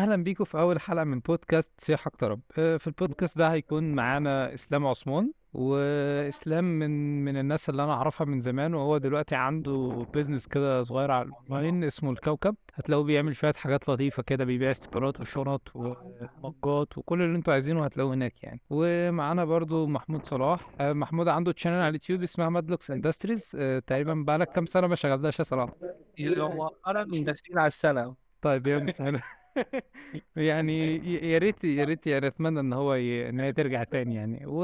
أهلا بيكم في أول حلقة من بودكاست صياحك طرب آه، في البودكاست ده هيكون معانا إسلام عثمان وإسلام من من الناس اللي أنا أعرفها من زمان وهو دلوقتي عنده business كده صغير على الأونلاين اسمه الكوكب. هتلاقوه بيعمل شوية حاجات لطيفة كده بيبيع استيكرات وشنط ومجات وكل اللي أنتوا عايزينه هتلاقوه هناك يعني. ومعانا برضو محمود صلاح. آه، محمود عنده channel على اليوتيوب اسمها مادلوكس Industries. تقريبا بقالك كام سنة ما شغلتهاش يا صلاح؟ هو أنا داخلين على السنة. طيب يا مسهل يعني يا ريت يا ريت يعني أتمنى إن هو ي... إن هي ترجع تاني يعني. و...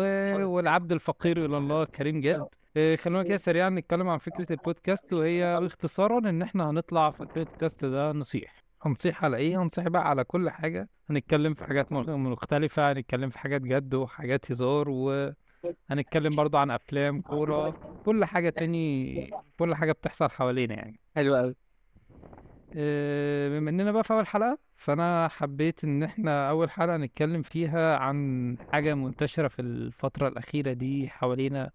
والعبد الفقير إلى الله كريم جد. إيه، خلونا كده سريعا نتكلم عن فكرة البودكاست وهي اختصارا إن إحنا هنطلع في البودكاست ده نصيح. هنصيح على إيه؟ هنصيح بقى على كل حاجة. هنتكلم في حاجات مختلفة هنتكلم في حاجات جد وحاجات هزار وهنتكلم برضو عن أفلام كورة كل حاجة تاني كل حاجة بتحصل حوالينا يعني. حلو قوي آه، بما إننا بقى في أول حلقة فأنا حبيت إن إحنا أول حلقة نتكلم فيها عن حاجة منتشرة في الفترة الأخيرة دي حوالينا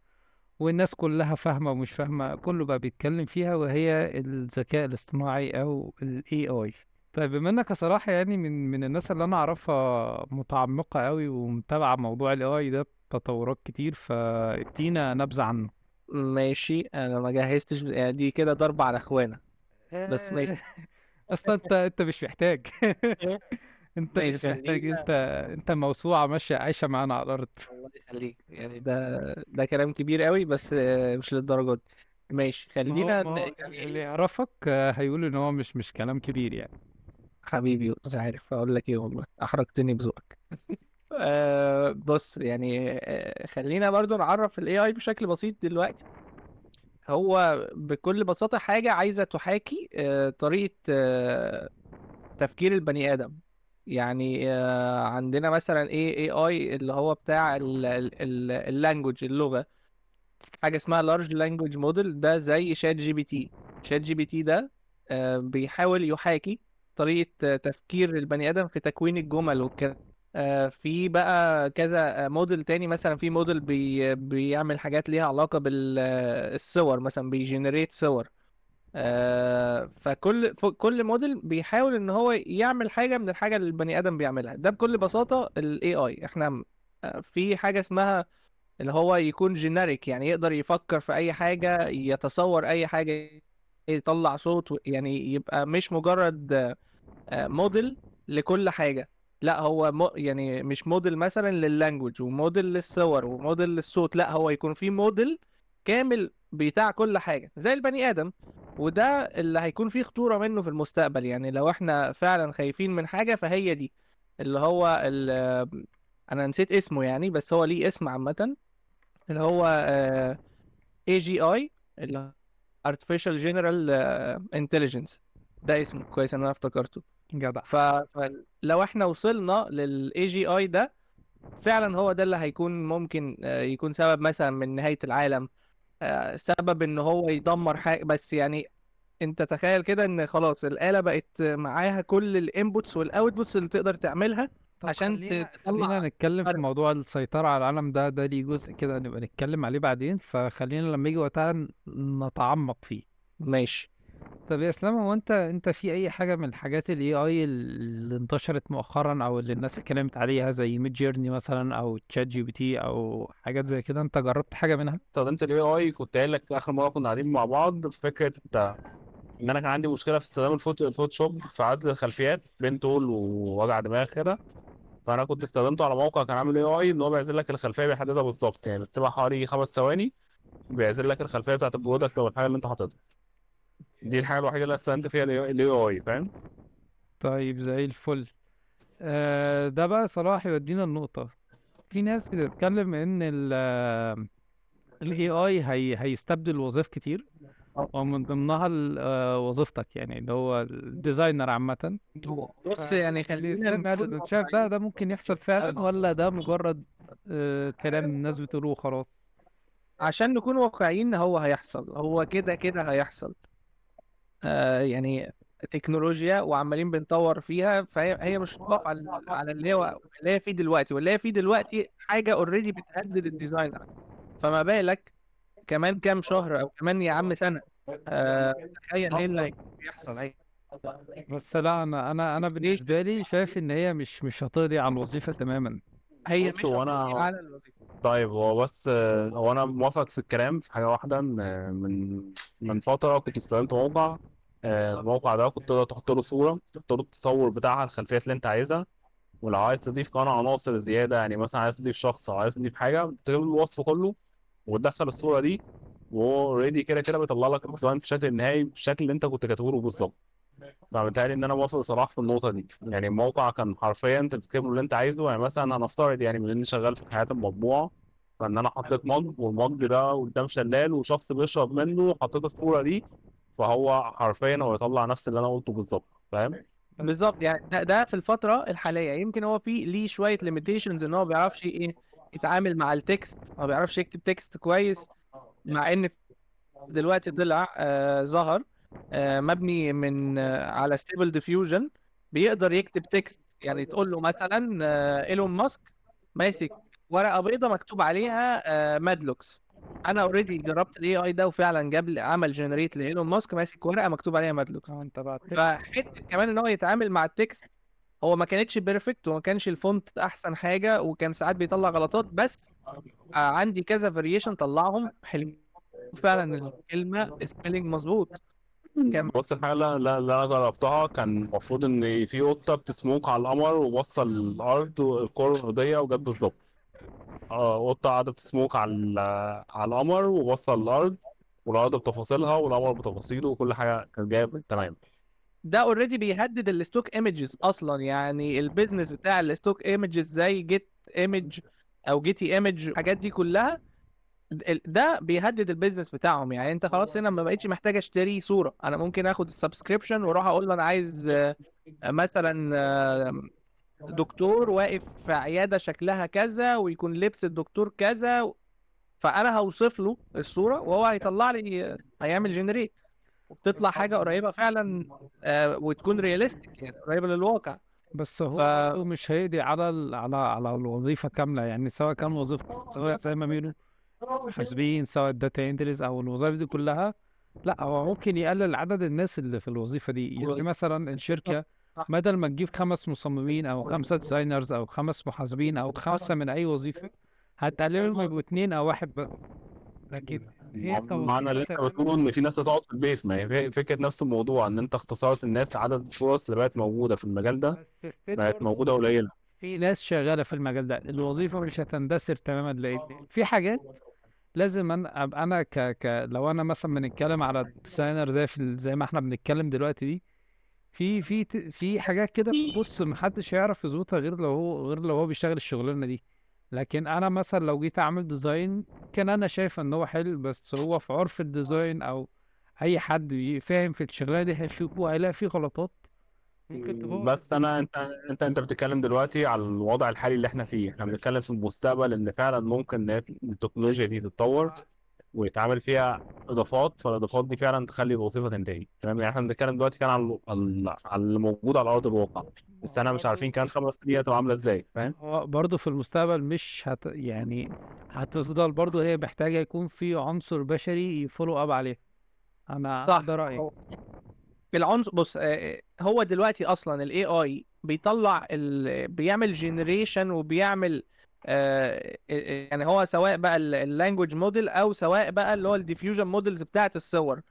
والناس كلها فاهمة ومش فاهمة كله بقى بيتكلم فيها وهي الذكاء الاصطناعي أو ال AI طيب بما إنك صراحة يعني من من الناس اللي أنا أعرفها متعمقة قوي ومتابعة موضوع ال AI ده تطورات كتير فادينا نبذة عنه. ماشي أنا ما جهزتش يعني دي كده ضرب على اخوانا بس ماشي. أصلا أنت أنت مش محتاج. أنت ماشي مش محتاج أنت أنت موسوعة ماشية عايشة معانا على الأرض. الله يخليك. يعني ده ده كلام كبير قوي بس مش للدرجات دي. ماشي خلينا ما هو يعني اللي يعرفك آه، هيقول إن هو مش مش كلام كبير يعني. حبيبي مش عارف أقول لك إيه والله. أحرجتني بذوقك. آه بص يعني آه خلينا برضو نعرف ال AI بشكل بسيط دلوقتي. هو بكل بساطة حاجة عايزة تحاكي آه طريقة آه تفكير البني آدم. يعني آه، عندنا مثلا إيه AI اللي هو بتاع ال language اللغة. حاجة اسمها large language model ده زي شات جي بي تي شات جي بي تي ده بيحاول يحاكي طريقة آه، تفكير البني آدم في تكوين الجمل آه، في بقى كذا آه، موديل تاني مثلا في موديل بي بيعمل حاجات ليها علاقة بالصور مثلا بي generate صور. آه، فكل كل موديل بيحاول إن هو يعمل حاجة من الحاجة اللي البني آدم بيعملها. ده بكل بساطة ال AI إحنا آه، في حاجة اسمها اللي هو يكون generic يعني يقدر يفكر في أي حاجة يتصور أي حاجة يطلع صوت يعني يبقى مش مجرد آه، موديل لكل حاجة. لا هو مو يعني مش موديل مثلا لل language وموديل للصور وموديل للصوت لا هو يكون في موديل كامل بتاع كل حاجة زي البني آدم وده اللي هيكون فيه خطورة منه في المستقبل. يعني لو إحنا فعلا خايفين من حاجة فهي دي. اللي هو ال أنا نسيت اسمه يعني بس هو ليه اسم عامة. اللي هو آه، AGI اللي هو Artificial General آه، Intelligence. ده اسمه كويس ان أنا افتكرته. جدع. ف- فلو إحنا وصلنا لل AGI ده فعلا هو ده اللي هيكون ممكن آه، يكون سبب مثلا من نهاية العالم. آه، سبب إن هو يدمر حاجة. بس يعني أنت تخيل كده إن خلاص الآلة بقت معاها كل ال inputs وال outputs اللي تقدر تعملها طب عشان خلينا ت- خلينا تطلع نتكلم في موضوع السيطرة على العالم ده. ده ليه جزء كده نبقى نتكلم عليه بعدين. فخلينا لما يجي وقتها نتعمق فيه. ماشي. طب يا اسلام هو أنت أنت في أي حاجة من الحاجات ال AI اللي انتشرت مؤخرا أو اللي الناس اتكلمت عليها زي Midjourney مثلا أو ChatGPT أو حاجات زي كده؟ أنت جربت حاجة منها؟ استخدمت ال AI كنت قايل لك آخر مرة كنا قاعدين مع بعض في فكرة إن أنا كان عندي مشكلة في استخدام الفوت ال Photoshop في عدل الخلفيات pen tool ووجع دماغ كده. فأنا كنت استخدمته على موقع كان عامل AI إن هو بيعزل لك الخلفية بيحددها بالظبط يعني بتسيبها حوالي خمس ثواني بيعزل لك الخلفية بتاعت ال product أو الحاجة اللي أنت حاططها. دي الحاجة الوحيدة اللي استخدمت فيها ال AI فاهم؟ طيب زي الفل. آه ده بقى صراحة يودينا النقطة. في ناس بتتكلم إن ال ال AI هي هيستبدل وظائف كتير. ومن ضمنها آه، وظيفتك يعني اللي هو ال designer عامة. بص يعني خلينا شايف ده واقعيين ده ممكن يحصل فعلا ولا ده مجرد آه، كلام الناس بتقوله وخلاص؟ عشان نكون واقعيين هو هيحصل. هو كده كده هيحصل. آه يعني تكنولوجيا وعمالين بنطور فيها فهي هي مش هتقف على على اللي هو اللي هي فيه دلوقتي. واللي هي فيه دلوقتي حاجة already بتهدد ال designer فما بالك كمان كام شهر أو كمان يا عم سنة. آه تخيل إيه اللي هيكون بيحصل. هي بس لا أنا أنا أنا بالنسبة لي شايف إن هي مش مش هتقضي على الوظيفة تماما. هي مش هو هتقضي أنا على الوظيفة. طيب هو بس آه، هو أنا موافق في الكلام في حاجة واحدة إن آه، من من فترة كنت استخدمت موقع آه، الموقع ده كنت تقدر تحط له صورة تحط له التصور بتاعها الخلفيات اللي انت عايزها. ولو عايز تضيف كمان عناصر زيادة يعني مثلا عايز تضيف شخص أو عايز تضيف بتكتب له الوصف كله وتدخل الصورة دي وهو already كده كده بيطلع لك ال design في الشكل النهائي بالشكل اللي انت كنت كاتبه له بالظبط. فبالتالي إن أنا موافق صلاح في النقطة دي. يعني الموقع كان حرفيا أنت بتكتب اللي أنت عايزه يعني مثلا هنفترض يعني من إني شغال في حتة المطبوعة فإن أنا حطيت مج والمج ده قدام شلال وشخص بيشرب منه حطيت الصورة دي فهو حرفيا هو يطلع نفس اللي أنا قلته بالظبط فاهم؟ بالظبط يعني ده, ده في الفترة الحالية يمكن هو في ليه شوية limitations إن هو ما بيعرفش إيه يتعامل مع ال text ما بيعرفش يكتب text كويس مع إن دلوقتي طلع آه ظهر آه مبني من آه على Stable Diffusion بيقدر يكتب text يعني تقول له مثلا آه ايلون ماسك ماسك ورقة بيضة مكتوب عليها آه مادلوكس أنا already جربت ال AI ده وفعلا جاب لي عمل generate لايلون ماسك ماسك ورقة مكتوب عليها مادلوكس آه انت بعت فحتة كمان إن هو يتعامل مع ال text هو ما كانتش perfect وما كانش ال font أحسن حاجة وكان ساعات بيطلع غلطات بس آه عندي كذا variation طلعهم حلو. فعلا الكلمة spelling مظبوط. كان بص الحاجة اللي اللي أنا جربتها كان المفروض إن في قطة بتسموك على القمر ووصل الأرض والكرة الأرضية وجت بالظبط. آه قطه قاعدة بتسموك على على القمر ووصل الأرض والارض بتفاصيلها والقمر بتفاصيله وكل حاجة كانت جاية تمام ده already بيهدد ال stock images أصلا يعني ال business بتاع ال stock images زي Getty Image أو Getty Image الحاجات دي كلها ده بيهدد ال business بتاعهم. يعني أنت خلاص هنا ما بقتش محتاج أشتري صورة. أنا ممكن آخد ال subscription وأروح أقول له أنا عايز آه، مثلا آه، دكتور واقف في عيادة شكلها كذا ويكون لبس الدكتور كذا فأنا هوصف له الصورة وهو هيطلع لي هيعمل generate وبتطلع حاجة قريبة فعلا آه، وتكون realistic يعني قريبة للواقع. بس هو ف مش هيقضي على ال... على على الوظيفة كاملة يعني سواء كان وظيفة زي ما بيقولوا محاسبين سواء ال data entries أو الوظائف دي كلها. لا هو ممكن يقلل عدد الناس اللي في الوظيفة دي. يعني مثلا الشركة بدل ما تجيب خمس مصممين أو خمسة designers أو خمس محاسبين أو خمسة من أي وظيفة هتقللهم يبقوا اتنين أو واحد بس. لكن هي معنى اللي أنت بتقوله إن في ناس هتقعد في البيت ما هي فكرة نفس الموضوع إن أنت اختصرت الناس عدد الفرص اللي بقت موجودة في المجال ده بقت موجودة قليلة. في ناس شغالة في المجال ده. الوظيفة مش هتندثر تماما لأن في حاجات لازم أنا أبقى أنا ك... ك... لو أنا مثلا بنتكلم على الديزاينر زي في زي ما إحنا بنتكلم دلوقتي دي في في في حاجات كده بص محدش هيعرف يظبطها غير لو هو غير لو هو بيشتغل الشغلانة دي. لكن أنا مثلا لو جيت أعمل design كان أنا شايف إن هو حلو بس هو في عرف ال design أو أي حد فاهم في الشغلانة دي هيشوفه هيلاقي فيه غلطات. ممكن تبوظ بس أنا أنت أنت أنت بتتكلم دلوقتي على الوضع الحالي اللي إحنا فيه. إحنا بنتكلم في المستقبل إن فعلا ممكن التكنولوجيا دي تتطور. ويتعمل فيها إضافات فالإضافات دي فعلا تخلي الوظيفة تنتهي تمام؟ يعني إحنا بنتكلم دلوقتي كان على على على اللي موجود على أرض الواقع بس إحنا مش عارفين كمان خمس سنين هتبقى عاملة إزاي فاهم؟ هو برضه في المستقبل مش هت يعني هتفضل برضه هي محتاجة يكون في عنصر بشري ي follow up عليه. أنا صح. ده رأيي. هو العنصر بص آه، هو دلوقتي أصلا ال AI بيطلع ال... بيعمل generation وبيعمل آه، يعني هو سواء بقى ال language model أو سواء بقى اللي هو ال diffusion models بتاعت الصور.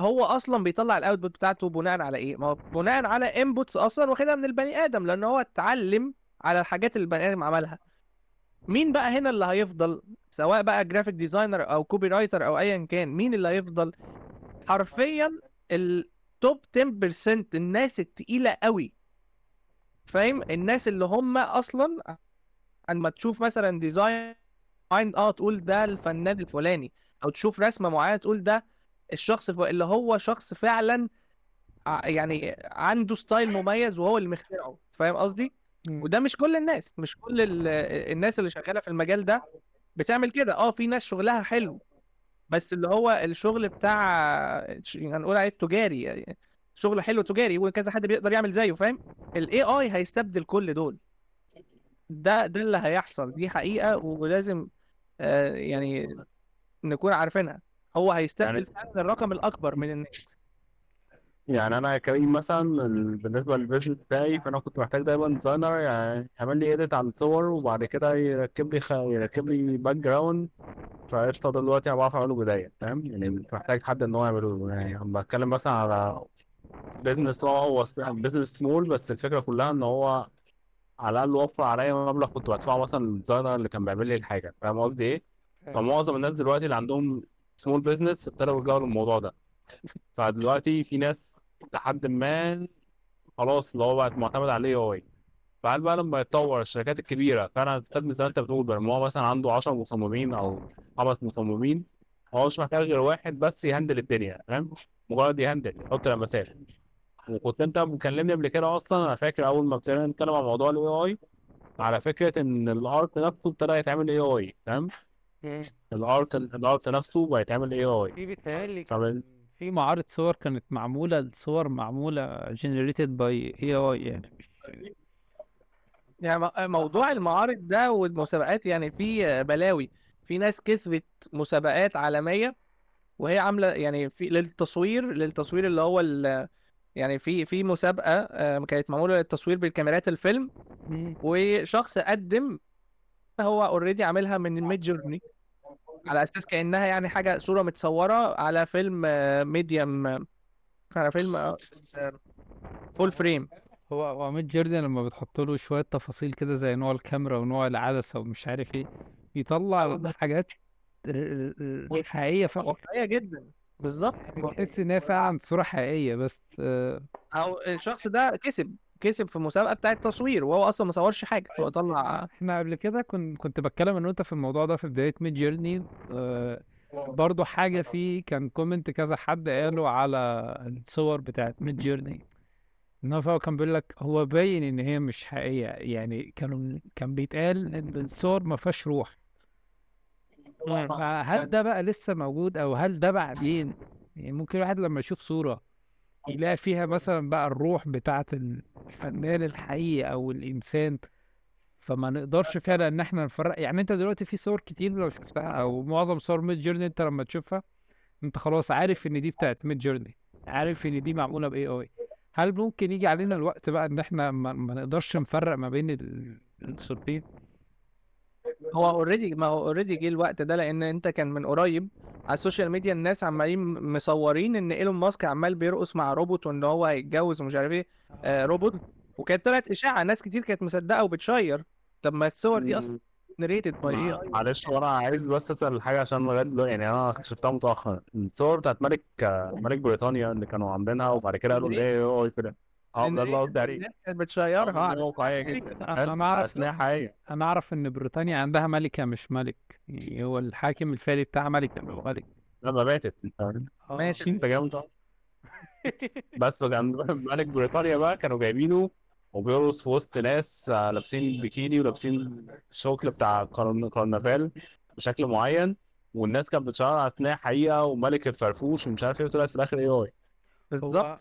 هو أصلا بيطلع ال output بتاعته بناء على إيه؟ ما هو بناء على inputs أصلا واخدها من البني آدم لأن هو اتعلم على الحاجات اللي البني آدم عملها. مين بقى هنا اللي هيفضل؟ سواء بقى graphic designer أو copywriter أو ايا كان مين اللي هيفضل؟ حرفيا ال top 10% الناس التقيلة قوي. فاهم؟ الناس اللي هم أصلا اما تشوف مثلا design آه تقول ده الفنان الفلاني أو تشوف رسمة معينة تقول ده الشخص اللي هو شخص فعلا ع- يعني عنده style مميز وهو اللي مخترعه. فاهم قصدي. وده مش كل الناس مش كل ال- الناس اللي شغالة في المجال ده بتعمل كده. آه في ناس شغلها حلو بس اللي هو الشغل بتاع هنقول عليه التجاري يعني شغل حلو تجاري وكذا حد بيقدر يعمل زيه فاهم؟ ال AI هيستبدل كل دول. ده ده اللي هيحصل دي حقيقة ولازم آه يعني نكون عارفينها. هو يعني هيستبدل فعلا الرقم الأكبر من الناس. يعني أنا كريم مثلا ال- بالنسبة لل business بتاعي فأنا كنت محتاج دايما designer يعني يعمل لي edit على الصور وبعد كده يركب لي خ... يركب لي background فقشطة ده دلوقتي أنا بعرف أعمله بداية فاهم يعني مش محتاج حد إن هو يعمله. يعني أنا بتكلم مثلا على business هو business small بس الفكرة كلها إن هو على الأقل وفر عليا مبلغ كنت بدفعه مثلا لل designer اللي كان بيعمل لي الحاجة فاهم قصدي إيه؟ فمعظم الناس دلوقتي اللي عندهم small business ابتدوا يلجأوا للموضوع ده. فدلوقتي في ناس لحد ما خلاص اللي هو بقت معتمد على ال AI فهل بقى لما يتطور الشركات الكبيرة فانا هتستخدم زي ما أنت بتقول بقى هو مثلا عنده 10 مصممين أو خمس مصممين هو مش محتاج غير واحد بس ي handle الدنيا فاهم؟ مجرد ي handle يحط لمسات وكنت انت مكلمني قبل كده أصلا أنا فاكر اول ما ابتدينا نتكلم عن موضوع ال AI على فكرة إن ال art نفسه ابتدى يتعمل AI فاهم ال art ال art نفسه بقى يتعمل AI في بيتهيألي طب كان في معارض صور كانت معمولة الصور معمولة generated by AI يعني يعني م- موضوع المعارض ده والمسابقات يعني في بلاوي في ناس كسبت مسابقات عالمية وهي عاملة يعني في للتصوير للتصوير اللي هو ال يعني في في مسابقة آه، كانت معمولة للتصوير بالكاميرات الفيلم وشخص قدم هو already عاملها من ال Midjourney على أساس كأنها يعني حاجة صورة متصورة على فيلم medium على فيلم full frame هو هو Midjourney لما بتحط له شوية تفاصيل كده زي نوع الكاميرا ونوع العدسة ومش عارف إيه يطلع حاجات آه، آه، حقيقية فعلا. واقعية جدا. بالظبط. تحس إن هي فعلا صورة حقيقية بس آه، أو الشخص ده كسب كسب في مسابقه بتاعة تصوير وهو أصلا ما صورش حاجة هو طلع إحنا قبل كده كنت كنت بتكلم أنا وانت في الموضوع ده في بداية Midjourney آه، برضو حاجة فيه كان comment كذا حد قاله على الصور بتاعت Midjourney إن هو كان بيقول لك هو باين إن هي مش حقيقية يعني كانوا كان بيتقال إن الصور ما فيهاش روح. فهل ده بقى لسه موجود أو هل ده بعدين؟ يعني ممكن الواحد لما يشوف صورة يلاقي فيها مثلا بقى الروح بتاعت الفنان الحقيقي أو الإنسان فما نقدرش فعلا إن إحنا نفرق. يعني أنت دلوقتي في صور كتير لو شفتها أو معظم صور Midjourney أنت لما تشوفها أنت خلاص عارف إن دي بتاعت Midjourney عارف إن دي معمولة ب AI هل ممكن يجي علينا الوقت بقى إن إحنا ما, ما نقدرش نفرق ما بين ال- الصورتين؟ هو already ما هو already جه الوقت ده لأن أنت كان من قريب على ال social media الناس عمالين مصورين إن إيلون ماسك عمال بيرقص مع روبوت وإن هو هيتجوز ومش عارف إيه آه روبوت. وكانت طلعت إشاعة ناس كتير كانت مصدقة وبتشير. طب ما الصور دي أصلا generated by AI معلش وأنا عايز بس أسأل حاجة عشان لغاية دلوقتي يعني أنا شفتها متأخر. الصور بتاعت ملك ملك بريطانيا اللي كانوا عاملينها وبعد كده قالوا إن هي اي كده آه ده اللي قصدي عليه. الناس كانت بتشيرها آه، واقعيه جدا. أنا أنا أعرف حقيقيه أنا أعرف إن بريطانيا عندها ملكة مش ملك. يعني هو الحاكم الفعلي بتاعها ملكة مش ملك. لما ماتت. آه. ماشي. انت جامد. بس كان ملك بريطانيا بقى كانوا جايبينه وبيرقص في وسط ناس آه، لابسين بيكيني ولابسين الشكل بتاع كرنفال بشكل معين. والناس كانت بتشير على أساس إنها حقيقة وملك الفرفوش ومش عارف إيه وطلعت في الآخر AI بالظبط.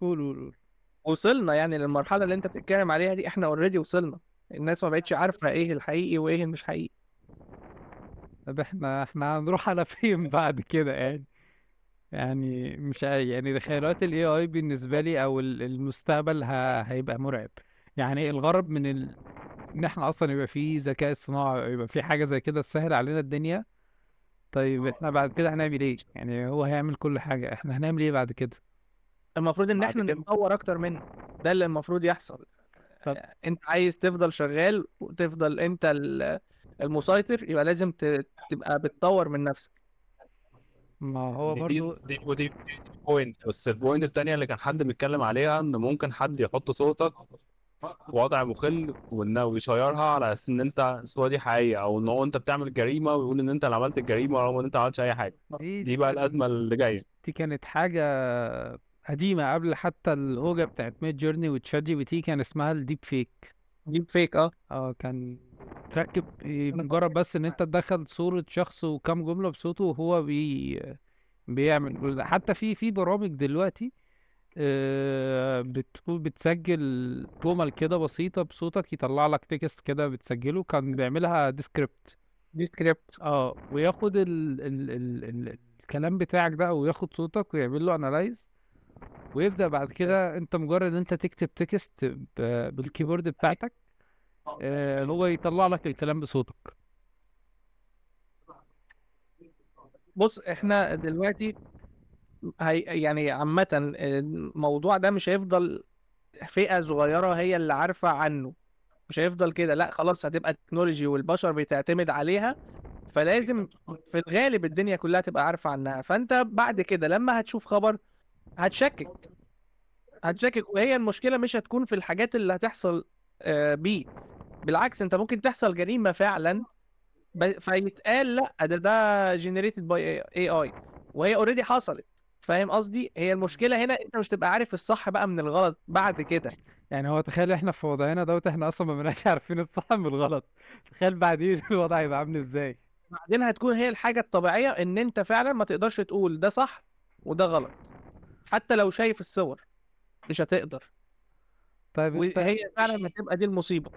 قول قول قول. وصلنا يعني للمرحلة اللي أنت بتتكلم عليها دي إحنا already وصلنا. الناس ما بقتش عارفة إيه الحقيقي وإيه المش حقيقي. طب إحنا إحنا هنروح على فين بعد كده يعني؟ يعني مش عارف يعني تخيلات ال AI بالنسبة لي أو ال- المستقبل ه... هيبقى مرعب. يعني الغرض من ال... إن إحنا أصلا يبقى فيه ذكاء اصطناعي يبقى فيه حاجة زي كده تسهل علينا الدنيا طيب إحنا بعد كده هنعمل إيه؟ يعني هو هيعمل كل حاجة. إحنا هنعمل إيه بعد كده؟ المفروض إن إحنا كده. نتطور أكتر منه. ده اللي المفروض يحصل. طب. أنت عايز تفضل شغال وتفضل أنت ال- المسيطر يبقى لازم تبقى بتطور من نفسك. ما هو برضو دي ودي point بس ال point التانية اللي كان حد بيتكلم عليها إن ممكن حد يحط صورتك في وضع مخل وإنه ويشيرها على أساس إن أنت الصورة دي حقيقية أو إن هو أنت بتعمل جريمة ويقول إن أنت اللي عملت الجريمة رغم إن أنت ما عملتش أي حاجة. دي دي بقى الأزمة اللي جاية. دي كانت حاجة قديمة قبل حتى الهوجه بتاعت Midjourney و ChatGPT كان اسمها ال deepfake deepfake آه. آه كان تركب إيه، مجرد بس إن أنت تدخل صورة شخص وكم جملة بصوته وهو بي بيعمل. كل ده. حتى في في برامج دلوقتي آه، بتقول بتسجل جمل كده بسيطة بصوتك يطلع لك text كده بتسجله كان بيعملها Descript Descript آه وياخد ال ال ال ال الكلام بتاعك ده وياخد صوتك ويعمل له analyze ويبدأ بعد كده أنت مجرد أنت تكتب text بال keyboard بتاعتك آه، هو يطلع لك الكلام بصوتك. بص إحنا دلوقتي هي يعني عامة الموضوع ده مش هيفضل فئة صغيرة هي اللي عارفة عنه. مش هيفضل كده. لأ خلاص هتبقى تكنولوجي والبشر بتعتمد عليها فلازم في الغالب الدنيا كلها تبقى عارفة عنها. فأنت بعد كده لما هتشوف خبر هتشكك. هتشكك. وهي المشكلة مش هتكون في الحاجات اللي هتحصل آه، بيه. بالعكس انت ممكن تحصل جريمة فعلا فيتقال لا ده ده generated by AI وهي already حصلت. فاهم قصدي؟ هي المشكلة هنا أنت مش تبقى عارف الصح بقى من الغلط بعد كده. يعني هو تخيل إحنا في وضعنا دوت إحنا أصلا ما بنبقاش عارفين الصح من الغلط. تخيل بعدين الوضع هيبقى عامل إزاي. بعدين هتكون هي الحاجة الطبيعية إن أنت فعلا ما تقدرش تقول ده صح وده غلط. حتى لو شايف الصور مش هتقدر. طيب انت وهي فعلا هتبقى دي المصيبة.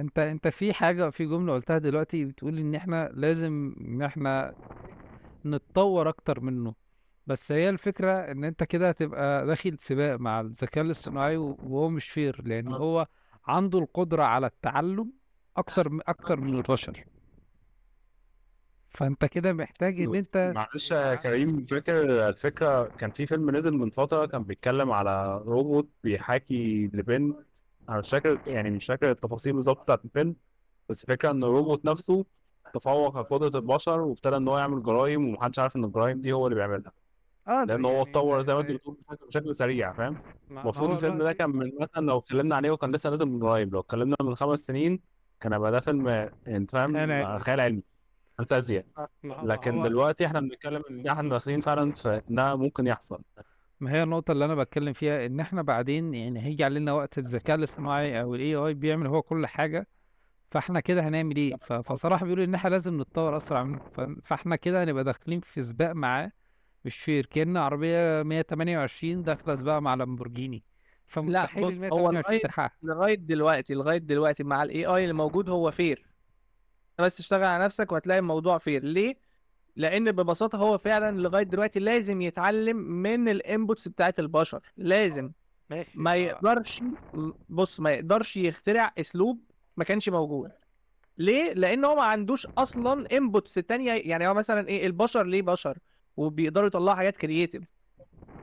انت انت في حاجة في جملة قلتها دلوقتي بتقول إن إحنا لازم إن إحنا نتطور أكتر منه. بس هي الفكرة إن أنت كده هتبقى داخل سباق مع الذكاء الاصطناعي وهو مش فير لأن هو عنده القدرة على التعلم أكتر أكتر من البشر. فانت كده محتاج ان انت معلش يا كريم فاكر الفكرة كان في فيلم نزل من فترة كان بيتكلم على روبوت بيحاكي لبنت أنا مش فاكر يعني مش فاكر التفاصيل بالظبط بتاعت الفيلم بس فكرة إن الروبوت نفسه تفوق على قدرة البشر وابتدى إن هو يعمل جرايم ومحدش عارف إن الجرايم دي هو اللي بيعملها. آه لأن هو اتطور زي ما أنت بتقول بشكل بشكل سريع فاهم؟ المفروض الفيلم ده كان من مثلا لو اتكلمنا عليه وكان لسه نازل من قريب لو اتكلمنا من خمس سنين كان هيبقى ده فيلم أنت فاهم؟ خيال علمي. فانتازيا لكن دلوقتي إحنا بنتكلم إن إحنا داخلين فعلا في إنها ممكن يحصل. ما هي النقطة اللي أنا بتكلم فيها إن إحنا بعدين يعني هيجي علينا وقت الذكاء الاصطناعي أو ال AI بيعمل هو كل حاجة فإحنا كده هنعمل إيه؟ فصراحة بيقولوا إن إحنا لازم نتطور أسرع منه فإحنا كده هنبقى داخلين في سباق معاه مش fair كأن عربية 128 داخلة سباق مع لامبورجيني. لا فمستحيل ال هو 128 لغاية تلحقها لغاية دلوقتي لغاية دلوقتي مع ال AI اللي موجود هو فير. بس تشتغل على نفسك وهتلاقي الموضوع fair. ليه؟ لأن ببساطة هو فعلا لغاية دلوقتي لازم يتعلم من ال inputs بتاعت البشر. لازم. ماشي. ما يقدرش بص ما يقدرش يخترع أسلوب ما كانش موجود. ليه؟ لأن هو ما عندوش أصلا inputs تانية. يعني هو مثلا إيه البشر ليه بشر؟ وبيقدروا يطلعوا حاجات creative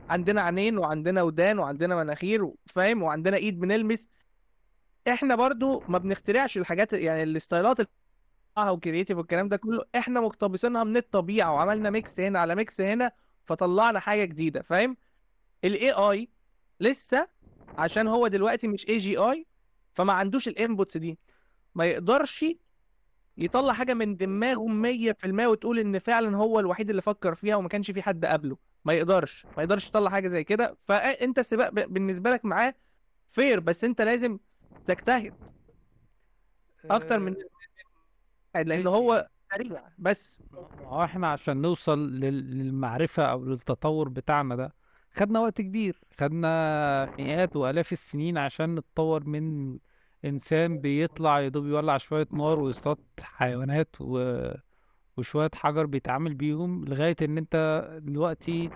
عندنا عينين وعندنا ودان وعندنا مناخير فاهم وعندنا إيد بنلمس. إحنا برضو ما بنخترعش الحاجات يعني ال style ات و creative والكلام ده كله إحنا مقتبسينها من الطبيعة وعملنا mix هنا على mix هنا فطلعنا حاجة جديدة فاهم؟ ال AI لسه عشان هو دلوقتي مش AGI فما عندوش ال inputs دي. ما يقدرش يطلع حاجة من دماغه 100% وتقول إن فعلا هو الوحيد اللي فكر فيها وما كانش في حد قبله. ما يقدرش ما يقدرش يطلع حاجة زي كده. فأنت السباق ب- بالنسبة لك معاه fair بس أنت لازم تجتهد أكتر من لأن هو سريع بس. هو إحنا عشان نوصل لل- للمعرفة أو للتطور بتاعنا ده خدنا وقت كبير خدنا مئات وآلاف السنين عشان نتطور من إنسان بيطلع يدوب يولع شوية نار ويصطاد حيوانات و... وشوية حجر بيتعامل بيهم لغاية إن أنت دلوقتي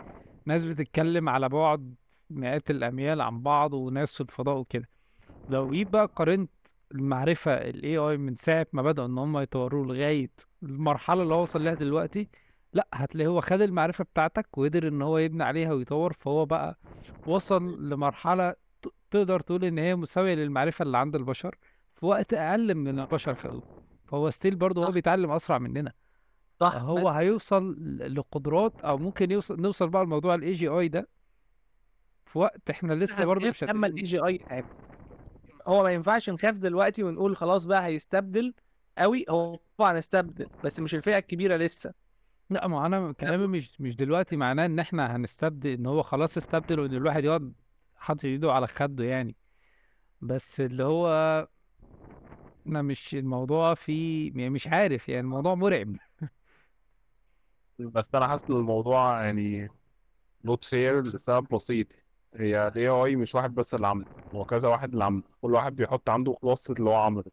ناس بتتكلم على بعد مئات الأميال عن بعض وناس في الفضاء وكده. لو جيت بقى قارنت المعرفة ال AI من ساعة ما بدأوا إن هم يطوروه لغاية المرحلة اللي هو وصل لها دلوقتي لأ هتلاقيه هو خد المعرفة بتاعتك وقدر إن هو يبني عليها ويطور فهو بقى وصل لمرحلة تقدر تقول إن هي مساوية للمعرفة اللي عند البشر في وقت أقل من البشر خدوه فهو ستيل برضه هو بيتعلم أسرع مننا. صح هو بس هيوصل لقدرات أو ممكن يوصل نوصل بقى لموضوع ال AGI ده في وقت إحنا لسه برضه مش لما ال AGI هو ما ينفعش نخاف دلوقتي ونقول خلاص بقى هيستبدل قوي. هو طبعا استبدل بس مش الفئة الكبيرة لسه. لا ما أنا كلامي مش مش دلوقتي معناه إن إحنا هنستبدل إن هو خلاص استبدل وإن الواحد يقعد حاطط إيده على خده يعني. بس اللي هو أنا مش الموضوع فيه يعني مش عارف يعني الموضوع مرعب. بس أنا حاسس إن الموضوع يعني not fair لسبب بسيط. هي ال AI مش واحد بس اللي عامله هو كذا واحد اللي عامله. كل واحد بيحط عنده خلاصة اللي هو عمله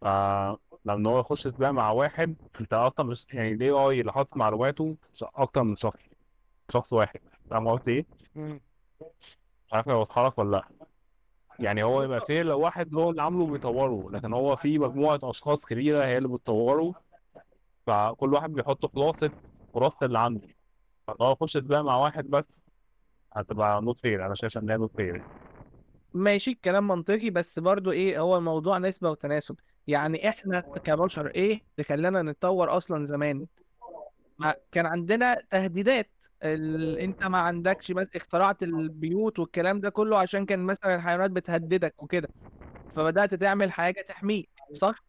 فلما هو يخش سباق مع واحد انت أصلا مش يعني ال AI اللي حاطط معلوماته ش- أكتر من شخص شخص واحد. فاهم قصدي إيه؟ مش عارف اوضحها لك ولا لأ. يعني هو يبقى فيه لو واحد هو اللي عامله بيطوره لكن هو في مجموعة أشخاص كبيرة هي اللي بتطوره. فكل واحد بيحط خلاصة خلاصة اللي عنده. فلو يخش تبقى مع واحد بس هتبقى not fair أنا شايف إن هي not fair. ماشي الكلام منطقي بس برضو إيه هو الموضوع نسبة وتناسب. يعني إحنا كبشر إيه اللي خلانا نتطور أصلا زمان. ما كان عندنا تهديدات. ال... أنت ما عندكش بس اخترعت البيوت والكلام ده كله عشان كان مثلا الحيوانات بتهددك وكده. فبدأت تعمل حاجة تحميك صح؟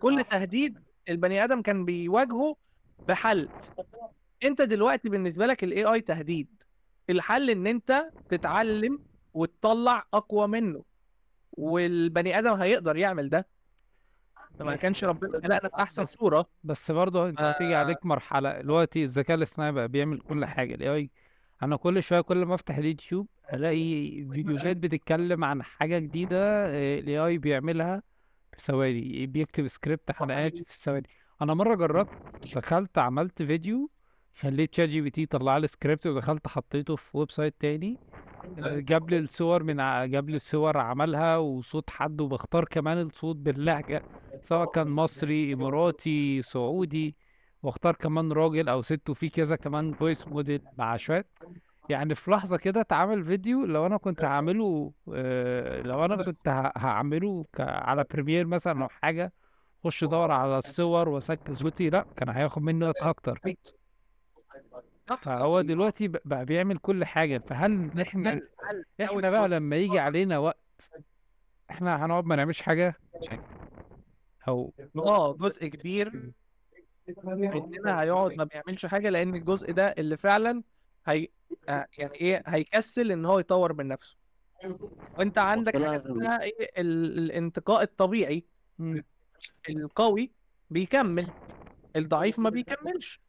كل تهديد البني آدم كان بيواجهه بحل. أنت دلوقتي بالنسبة لك ال AI تهديد. الحل إن أنت تتعلم وتطلع أقوى منه. والبني آدم هيقدر يعمل ده. ما كانش ربنا خلقنا في أحسن صورة. بس برضه أنت آه. عليك مرحلة. دلوقتي الذكاء الاصطناعي بقى بيعمل كل حاجة. ال AI أنا كل شوية كل ما أفتح اليوتيوب ألاقي فيديوهات بتتكلم عن حاجة جديدة ال AI بيعملها في ثواني. بيكتب سكريبت حلقات في ثواني. أنا مرة جربت دخلت عملت فيديو خليت ChatGPT طلع لي سكريبت ودخلت حطيته في website تاني. جاب لي الصور من ع- جاب لي الصور عملها وصوت حد وبختار كمان الصوت باللهجة سواء كان مصري إماراتي سعودي واختار كمان راجل أو ست وفي كذا كمان voice model مع شوية يعني في لحظة كده اتعمل فيديو لو أنا كنت هعمله آه، لو أنا كنت هعمله ك- على بريمير مثلا أو حاجة خش دور على الصور واسجل صوتي لأ كان هياخد مني وقت أكتر. صح فهو دلوقتي ب- بقى بيعمل كل حاجة. فهل إحنا إحنا بقى لما يجي علينا وقت إحنا هنقعد ما نعملش حاجة؟ أو آه جزء كبير مننا هيقعد ما بيعملش حاجة لأن الجزء ده اللي فعلا هي آه، يعني إيه هيكسل إن هو يطور من نفسه. وأنت عندك المشكلة اسمها إيه؟ ال- الانتقاء الطبيعي. القوي بيكمل. الضعيف ما بيكملش.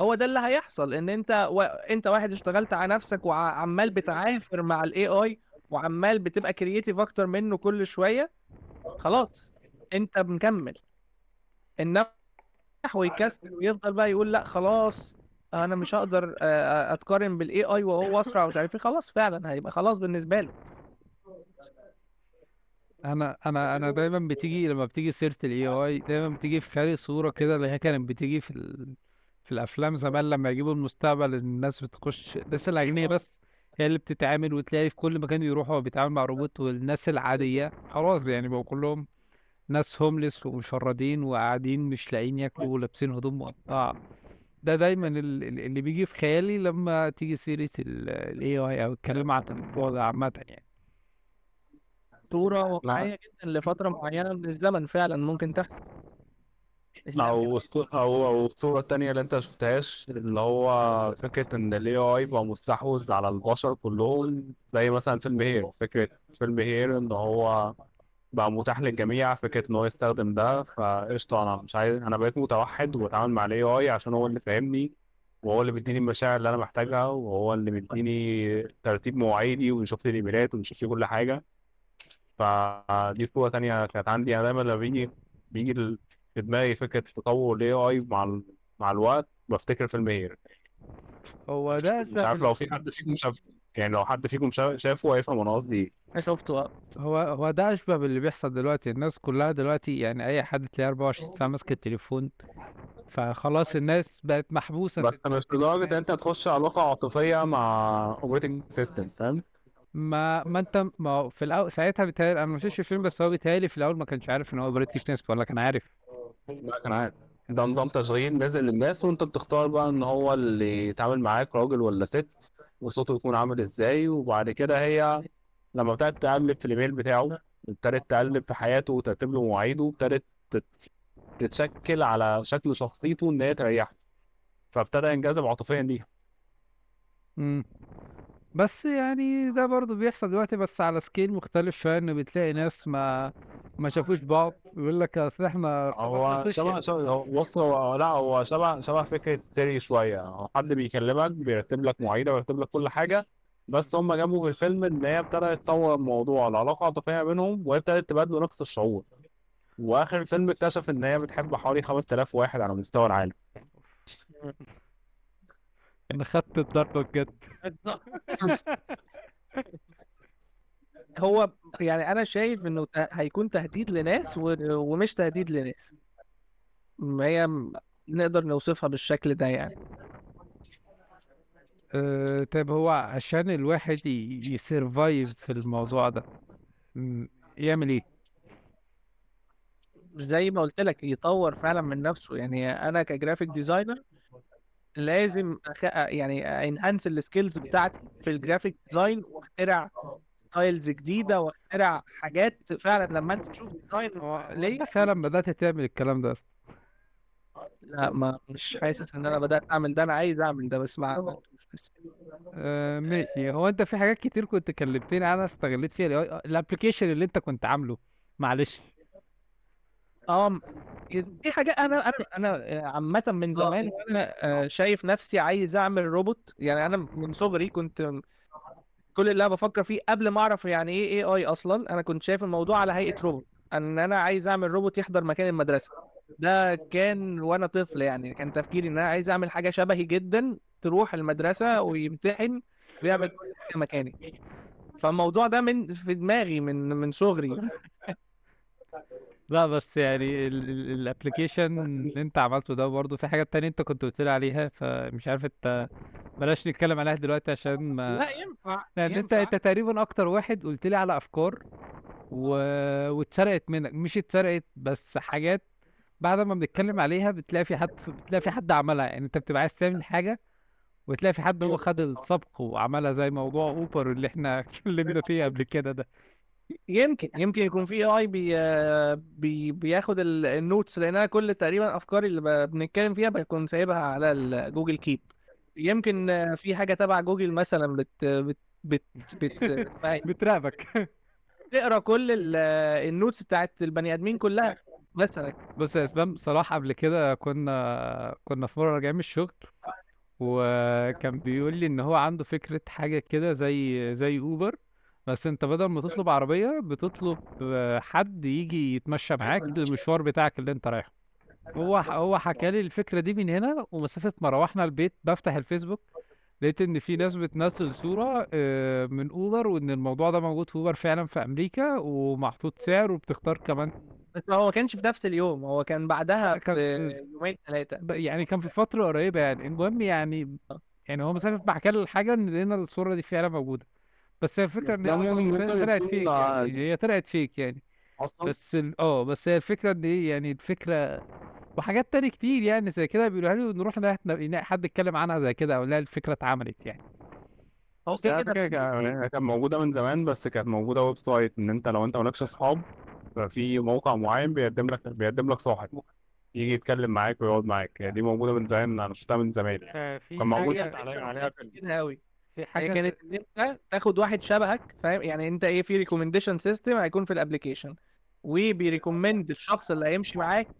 هو ده اللي هيحصل إن أنت و... أنت واحد اشتغلت على نفسك وعمال بتعافر مع ال AI وعمال بتبقى creative أكتر منه كل شوية خلاص أنت مكمل انما ويكسل ويفضل بقى يقول لأ خلاص أنا مش هقدر أتقارن بال AI وهو أسرع ومش عارف إيه خلاص فعلا هيبقى خلاص بالنسبة له أنا أنا أنا دايما بتيجي لما بتيجي سيرة ال AI دايما بتيجي في بالي صورة كده اللي هي كانت بتيجي في. في الأفلام زمان لما يجيبوا المستقبل الناس بتخش الناس الاغنياء بس هي اللي بتتعامل وتلاقي في كل مكان يروحوا بيتعامل مع روبوت والناس العادية خلاص يعني بقوا كلهم ناس homeless ومشردين وقاعدين مش لاقيين ياكلوا ولابسين هدوم مقطعة. ده دايما ال- ال- اللي بيجي في خيالي لما تيجي سيرة ال AI أو الكلام عن الموضوع ده عامة يعني. صورة واقعية جدا لفترة معينة من الزمن فعلا ممكن تحصل. لا أو أسطو- أو أو الصورة التانية اللي أنت ما شفتهاش اللي هو فكرة إن ال AI بقى مستحوذ على البشر كلهم زي مثلا فيلم هير فكرة فيلم هير إن هو بقى متاح للجميع فكرة إن هو يستخدم ده فقشطة أنا مش عايز أنا بقيت متوحد وبتعامل مع ال AI عشان هو اللي فاهمني وهو اللي بيديني المشاعر اللي أنا محتاجها وهو اللي بيديني ترتيب مواعيدي ويشوف لي الإيميلات ويشوف لي كل حاجة. فدي صورة تانية كانت عندي. أنا دايما لما بيجي بيجي في دماغي فكرة تطور ال AI مع ال... مع الوقت بفتكر فيلم هير هو ده مش عارف لو في حد فيكم شاف يعني لو حد فيكم شا- شافه هيفهم أنا قصدي إيه. أنا شفته آه. هو هو ده أشبه باللي بيحصل دلوقتي. الناس كلها دلوقتي يعني أي حد تلاقيه 24 ساعة ماسك التليفون. فخلاص الناس بقت محبوسة في بس مش لدرجة إن أنت تخش علاقة عاطفية مع operating system فاهم؟ ما ما أنت ما هو في الأول ساعتها بيتهيألي أنا ما شفتش الفيلم بس هو بيتهيألي في الأول ما كانش عارف إن هو operating system ولا كان عارف. لا كان عارف ده نظام تشغيل نازل للناس وأنت بتختار بقى إن هو اللي يتعامل معاك راجل ولا ست وصوته يكون عامل إزاي. وبعد كده هي لما ابتدت تقلب في الإيميل بتاعه ابتدت تقلب في حياته وترتب له مواعيده ابتدت تت- تتشكل على شكل شخصيته إن هي تريحه. فابتدى ينجذب عاطفيا ليها. امم بس يعني ده برضو بيحصل دلوقتي بس على سكيل مختلف شوية ان بتلاقي ناس ما ما شافوش بعض. يقول لك أصل إحنا هو شبه social شبه هو بص هو لأ هو شبه شبه فكرة سيري شوية. هو حد بيكلمك بيرتب لك مواعيدك ويرتب لك كل حاجة بس هم جابوا في الفيلم إن هي ابتدت تطور الموضوع. العلاقة العاطفية بينهم وهي ابتدت تبادلوا نفس الشعور. وآخر الفيلم اكتشف إن هي بتحب حوالي 5000 واحد على مستوى العالم. أنا خدت الضربة بجد. هو يعني أنا شايف إنه هيكون تهديد لناس و- ومش تهديد لناس. ما هي م- نقدر نوصفها بالشكل ده يعني. أه طيب هو عشان الواحد survive يـ في الموضوع ده يعمل إيه؟ زي ما قلت لك يطور فعلا من نفسه. يعني أنا ك graphic designer لازم أخ... يعني enhance ال skills بتاعتي في ال graphic design واخترع styles جديدة واخترع حاجات فعلا لما أنت تشوف design ليا أنت فعلا بدأت تعمل الكلام ده. لا ما مش حاسس إن أنا بدأت أعمل ده. أنا عايز أعمل ده بس ما أه ماشي. هو أنت في حاجات كتير كنت كلمتني عنها استغليت فيها ال application اللي أنت كنت عامله. معلش. آه دي حاجة أنا أنا أنا عامة من زمان وأنا آه، شايف نفسي عايز أعمل روبوت. يعني أنا من صغري كنت كل اللي أنا بفكر فيه قبل ما أعرف يعني إيه AI أصلا أنا كنت شايف الموضوع على هيئة روبوت أن أنا عايز أعمل روبوت يحضر مكان المدرسة. ده كان وأنا طفل يعني كان تفكيري إن أنا عايز أعمل حاجة شبهي جدا تروح المدرسة ويمتحن ويعمل كل مكاني. فالموضوع ده من في دماغي من من صغري. لا بس يعني ال application اللي انت عملته ده برضه في حاجات تانية انت كنت قلت لي عليها فمش عارف انت بلاش نتكلم عليها دلوقتي عشان ما لا ينفع لأن انت ينفع. انت تقريبا أكتر واحد قلت لي على أفكار و... واتسرقت منك. مش اتسرقت بس حاجات بعد ما بنتكلم عليها بتلاقي في حد بتلاقي في حد عملها. يعني انت بتبقى عايز تعمل حاجة وتلاقي في حد هو خد السبق وعملها زي موضوع اوبر اللي إحنا اتكلمنا فيه قبل كده ده. يمكن يمكن يكون في API بياخد ال- ال notes لأن أنا كل تقريبا أفكاري اللي بنتكلم فيها بكون سايبها على ال Google Keep يمكن آه، في حاجة تبع جوجل مثلا بت بت بت, بت... إيه؟ بتراقبك بتقرا كل ال- ال notes بتاعت البني آدمين كلها مثلا. بص يا إسلام صلاح قبل كده كنا كنا في مرة راجعين من الشغل وكان بيقول لي إن هو عنده فكرة حاجة كده زي زي اوبر بس أنت بدل ما تطلب عربية بتطلب آه، حد يجي يتمشى معاك للمشوار بتاعك اللي أنت رايحه. هو هو حكى لي الفكرة دي من هنا ومسافه ما روحنا البيت بفتح الفيسبوك لقيت إن في ناس بتنزل صورة آه، من أوبر وإن الموضوع ده موجود في أوبر فعلا في أمريكا ومحطوط سعر وبتختار كمان بس هو ما كانش في نفس اليوم هو كان بعدها كان بيومين ثلاثة يعني كان في فترة قريبة يعني. المهم يعني يعني هو مسافة ما حكى لي الحاجة إن لقينا الصورة دي فعلا موجودة. بس هي الفكرة إن هي ده أصلا ممكن ف- طلعت يكون فيك يعني هي طلعت فيك يعني. أصلا. بس ال... آه بس هي الفكرة إن إيه يعني الفكرة وحاجات تاني كتير يعني زي كده بيقولوها لي ونروح نلاقي نلاقي حد اتكلم عنها زي كده أو نلاقي الفكرة اتعملت يعني. هو بس هي كده فكرة كا- كانت موجودة من زمان بس كانت موجودة website إن أنت لو أنت مالكش أصحاب ففي موقع معين بيقدم لك بيقدم لك صاحب يجي يتكلم معاك ويقعد معاك. يعني دي موجودة من زمان أنا شفتها من زمان يعني. في كان موجود حاجة عليها عليها فيلم. كده قوي في هي حاجة كانت إن أنت تاخد واحد شبهك فاهم؟ يعني أنت إيه في recommendation system هيكون في ال application وبي recommend الشخص اللي هيمشي معاك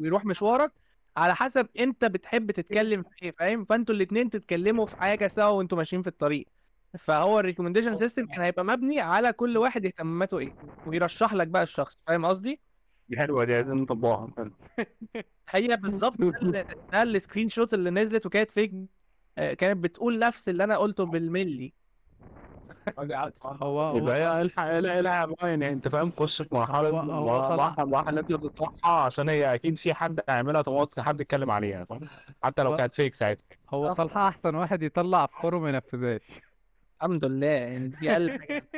ويروح مشوارك على حسب أنت بتحب تتكلم في إيه فاهم؟ فأنتوا الاتنين تتكلموا في حاجة سوا وأنتوا ماشيين في الطريق. فهو ال recommendation system كان هيبقى مبني على كل واحد اهتماماته إيه ويرشح لك بقى الشخص فاهم قصدي؟ دي حلوة دي عايزين نطبقها. هي بالظبط ده ال- ده ال screenshot اللي نزلت وكانت فيك كانت بتقول نفس اللي أنا قلته بالملي. هو هو يبقى هي الحق لا لا بقى يعني أنت فاهم؟ خش في مرحلة اللي أنت بتطرحها عشان هي أكيد في حد هيعملها طماط حد يتكلم عليها فاهم؟ حتى لو كانت فيك ساعتها. هو صلاح أحسن واحد يطلع أفكاره ما ينفذهاش. الحمد لله يعني دي أقل حاجة.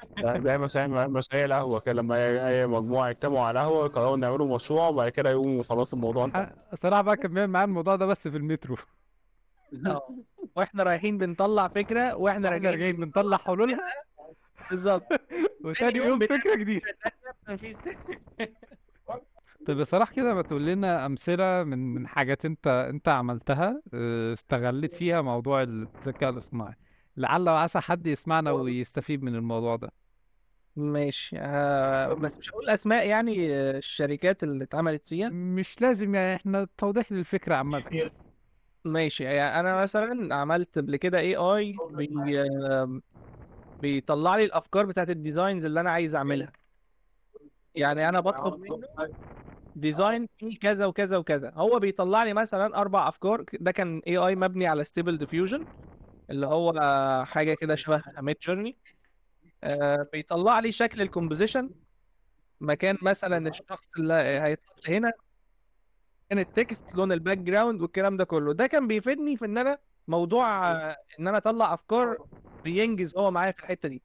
ده زي مشاهير مشاهير القهوة كده لما أي مجموعة يجتمعوا على القهوة يقرروا نعملوا مشروع وبعد كده يقوموا خلاص الموضوع انتهى. صراحة بقى كان بيعمل معايا الموضوع ده بس في المترو. وإحنا رايحين بنطلع فكرة وإحنا إحنا راجعين بنطلع حلولها بالظبط. وتاني تاني يوم جديدة. تنفيذ طب بصراحة كده ما تقول لنا أمثلة من من حاجات أنت أنت عملتها آه، استغلت فيها موضوع الذكاء الاصطناعي. لعل وعسى حد يسمعنا ويستفيد من الموضوع ده. ماشي. آه بس مش هقول أسماء يعني آه، الشركات اللي اتعملت فيها؟ مش لازم يعني إحنا توضيح للفكرة عامة. ماشي. يعني أنا مثلا عملت قبل كده AI آه، بيطلع لي الأفكار بتاعت ال designs اللي أنا عايز أعملها. يعني أنا بطلب منه design فيه كذا وكذا وكذا. هو بيطلع لي مثلا أربع أفكار. ده كان AI مبني على Stable Diffusion اللي هو حاجة كده شبه Midjourney بيطلع لي شكل ال composition مكان مثلا الشخص اللي هيتحط هنا. كان ال text لون ال background والكلام ده كله. ده كان بيفيدني في إن أنا موضوع إن أنا أطلع أفكار بي نجز هو معايا في الحتة دي.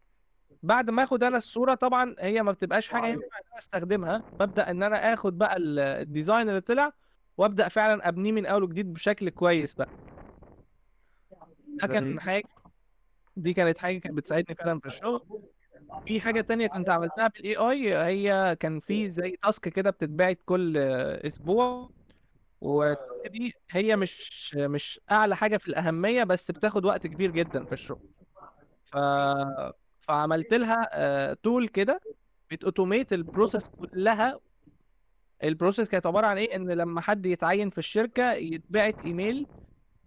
بعد ما آخد أنا الصورة طبعا هي ما بتبقاش حاجة ينفع إن أنا أستخدمها. ببدأ إن أنا آخد بقى ال- ال design اللي طلع وأبدأ فعلا أبنيه من أول وجديد بشكل كويس بقى. ده كان حاجة دي كانت حاجة كانت بتساعدني فعلا في الشغل. في حاجة تانية كنت عملتها بال AI هي كان في زي task كده بتتبعت كل أسبوع. ودي هي مش مش أعلى حاجة في الأهمية بس بتاخد وقت كبير جدا في الشغل. ف فعملت لها tool كده بت automate ال process كلها. ال process كانت عبارة عن إيه؟ إن لما حد يتعين في الشركة يتبعت إيميل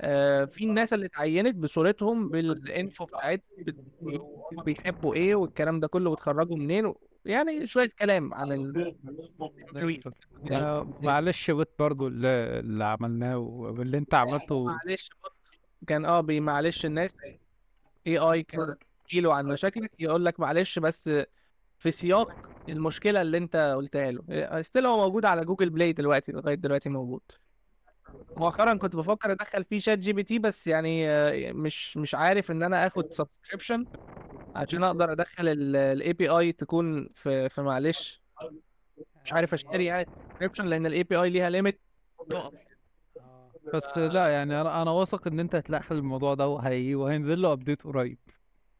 آه، في الناس اللي اتعينت بصورتهم بال info بتاعت بت- بيحبوا إيه والكلام ده كله وتخرجوا منين يعني شوية كلام عن ال... آه، معلش bot برضو اللي, اللي عملناه واللي انت عملته. معلش كان آه بي- معلش الناس اي اي كان له عن مشاكلك يقول لك معلش بس في سياق المشكلة اللي انت قلتها له. still هو موجود على Google Play دلوقتي لغاية دلوقتي موجود. مؤخرا كنت بفكر أدخل فيه ChatGPT بس يعني آه، مش مش عارف إن أنا آخد subscription عشان أقدر أدخل ال API تكون في في معلش. مش عارف أشتري يعني subscription لأن ال API ليها limit بس لا يعني أنا أنا واثق إن أنت هتلاقي حل الموضوع ده وهي وهينزل له update قريب.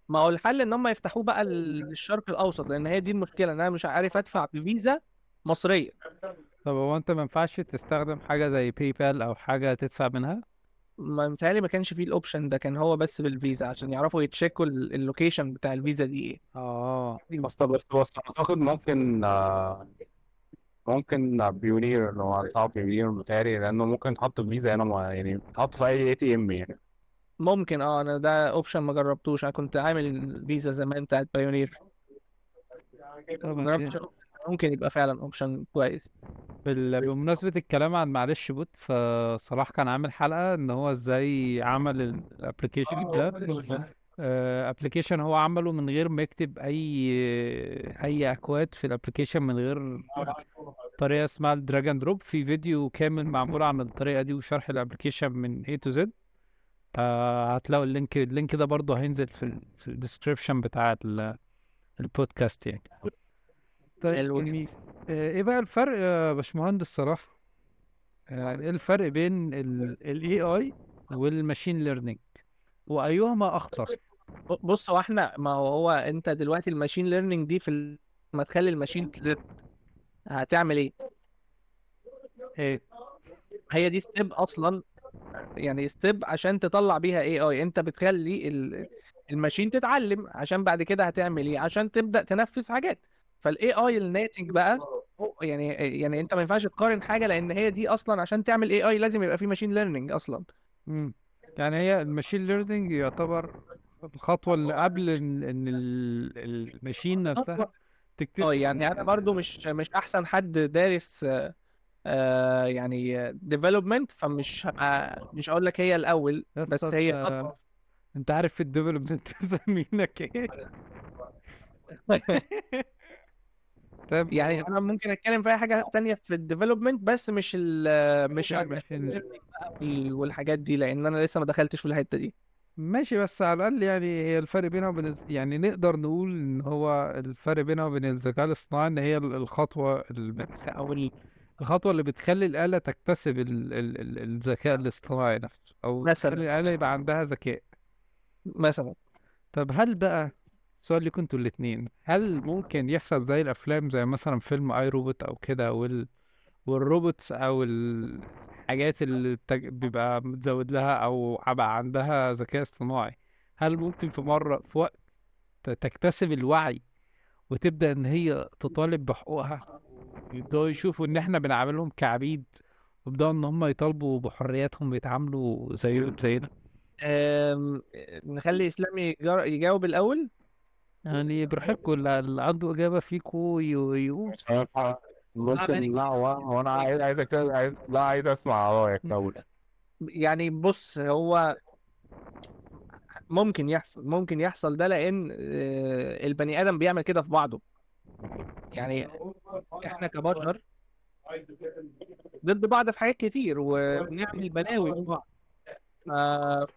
ما هو الحل إن هم يفتحوه بقى للشرق الأوسط لأن هي دي المشكلة إن أنا مش عارف أدفع بفيزا مصرية. طب هو انت ما ينفعش تستخدم حاجة زي PayPal أو حاجة تدفع منها؟ ما متهيألي ما كانش فيه ال option ده كان هو بس بالفيزا عشان يعرفوا يت check وا ال- ال location بتاع الفيزا دي إيه. آه. بس بس بس أعتقد ممكن آه، ممكن Payoneer لو هتحط Payoneer متهيألي لأنه ممكن تحط فيزا هنا ما- يعني تحط في أي ATM يعني. ممكن آه أنا ده option ما جربتوش. أنا كنت عامل الفيزا زمان بتاعت Payoneer طب ما جربتش ممكن يبقى فعلا option كويس. بال- بمناسبة الكلام عن معلش bot فصلاح كان عامل حلقة إن هو إزاي عمل ال application ده. application هو عمله من غير ما يكتب أي أي أكواد في ال application من غير طريقة اسمها ال drag and drop في فيديو كامل معمول عن الطريقة دي وشرح ال application من A to Z. آه، هتلاقوا ال link ال link ده برضه هينزل في ال في ال description بتاع ال- البودكاست يعني. طيب حلو جميل. آه، إيه بقى الفرق يا باشمهندس صلاح؟ آه، إيه الفرق بين ال AI وال machine learning وأيهما أخطر؟ بص هو إحنا ما هو هو أنت دلوقتي ال machine learning دي في ال... ما تخلي ال machine هتعمل إيه؟ إيه؟ هي دي step أصلا يعني step عشان تطلع بيها AI أنت بتخلي ال- ال machine تتعلم عشان بعد كده هتعمل إيه؟ عشان تبدأ تنفذ حاجات. فال AI الناتج بقى هو- يعني يعني انت ما ينفعش تقارن حاجة لأن هي دي أصلا عشان تعمل AI لازم يبقى في machine learning أصلا. مم. يعني هي ال machine learning يعتبر الخطوة اللي قبل إن إن ال- ال machine نفسها آه تكتشف. يعني أنا برضو مش مش أحسن حد دارس آه، آه، يعني development فمش هبقى مش هقول لك هي الأول بس هي انت خطوه أنت عارف في ال development مسمينك إيه؟ طب يعني أنا ممكن أتكلم في أي حاجة تانية في الديفلوبمنت بس مش ال مش والحاجات دي لأن أنا لسه ما دخلتش في الحتة دي. ماشي بس على الأقل يعني هي الفرق بينها وبين يعني نقدر نقول إن هو الفرق بينها وبين الذكاء الاصطناعي إن هي ال- الخطوة اللي بت- أو ال- الخطوة اللي بتخلي الآلة تكتسب ال... ال... ال- الذكاء الاصطناعي نفسه أو مثلا. الآلة يبقى عندها ذكاء. مثلا. طب هل بقى سؤال ليكم أنتوا الاتنين. هل ممكن يحصل زي الأفلام زي مثلا فيلم I, Robot أو كده وال... وال robots أو الحاجات اللي بتج... بيبقى متزود لها أو بقى عندها ذكاء اصطناعي؟ هل ممكن في مرة في وقت تكتسب الوعي وتبدأ إن هي تطالب بحقوقها؟ يبدأوا يشوفوا إن إحنا بنعاملهم كعبيد ويبدأوا إن هم يطالبوا بحرياتهم ويتعاملوا زي زينا. نخلي اسلام يجاوب الأول. يعني براحتكم اللي اللي عنده إجابة فيكوا ي- يقول. ممكن لا هو أنا عايز عايزك عايز لا عايز أسمع رأيك الأول يعني بص هو ممكن يحصل ممكن يحصل ده لأن آه، البني آدم بيعمل كده في بعضه. يعني إحنا كبشر ضد بعض في حاجات كتير وبنعمل بلاوي في بعض.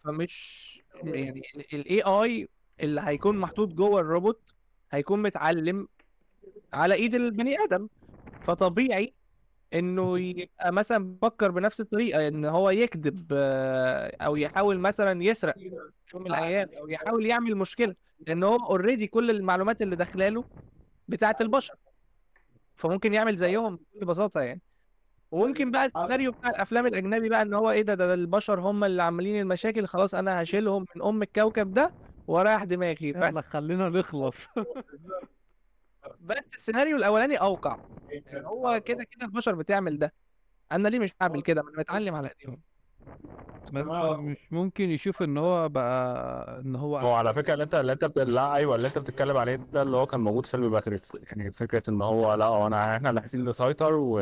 فمش يعني ال AI اللي هيكون محطوط جوه الروبوت هيكون متعلم على ايد البني آدم. فطبيعي إنه يبقى مثلا بيفكر بنفس الطريقة إن هو يكذب آه، أو يحاول مثلا يسرق يوم من الأيام أو يحاول يعمل مشكلة لأن هو already كل المعلومات اللي داخلة له بتاعت البشر. فممكن يعمل زيهم بكل بساطة يعني. وممكن بقى السيناريو بتاع الأفلام الأجنبي بقى إن هو إيه ده, ده البشر هم اللي عاملين المشاكل خلاص أنا هشيلهم من أم الكوكب ده ورايح دماغي ف... يلا خلينا نخلص. بس السيناريو الأولاني أوقع. يعني هو كده كده البشر بتعمل ده. أنا ليه مش هعمل كده؟ ما أنا متعلم على إيديهم. مش ممكن يشوف إن هو بقى إن هو هو على فكرة اللي انت اللي أنت بت... لا أيوه اللي أنت بتتكلم عليه ده اللي هو كان موجود في فيلم ماتريكس يعني فكرة إن هو لا هو انا إحنا اللي عايزين نسيطر و...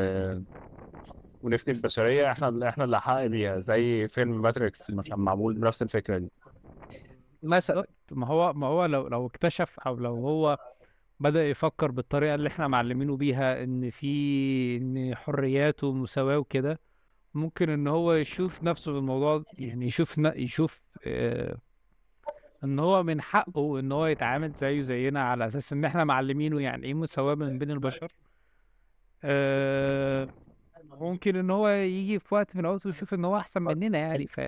ونفني البشرية. إحنا إحنا اللي نحقق بيها زي فيلم ماتريكس ما كان معمول بنفس الفكرة دي. مثلا ما هو ما هو لو لو اكتشف أو لو هو بدأ يفكر بالطريقة اللي إحنا معلمينه بيها إن في إن حريات ومساواة وكده ممكن إن هو يشوف نفسه بالموضوع يعني يشوف يشوف آه إن هو من حقه إن هو يتعامل زيه زينا على أساس إن إحنا معلمينه يعني إيه مساواة من بين البشر. آه ممكن إن هو يجي في وقت من الأوقات ويشوف إن هو أحسن مننا يعني ف...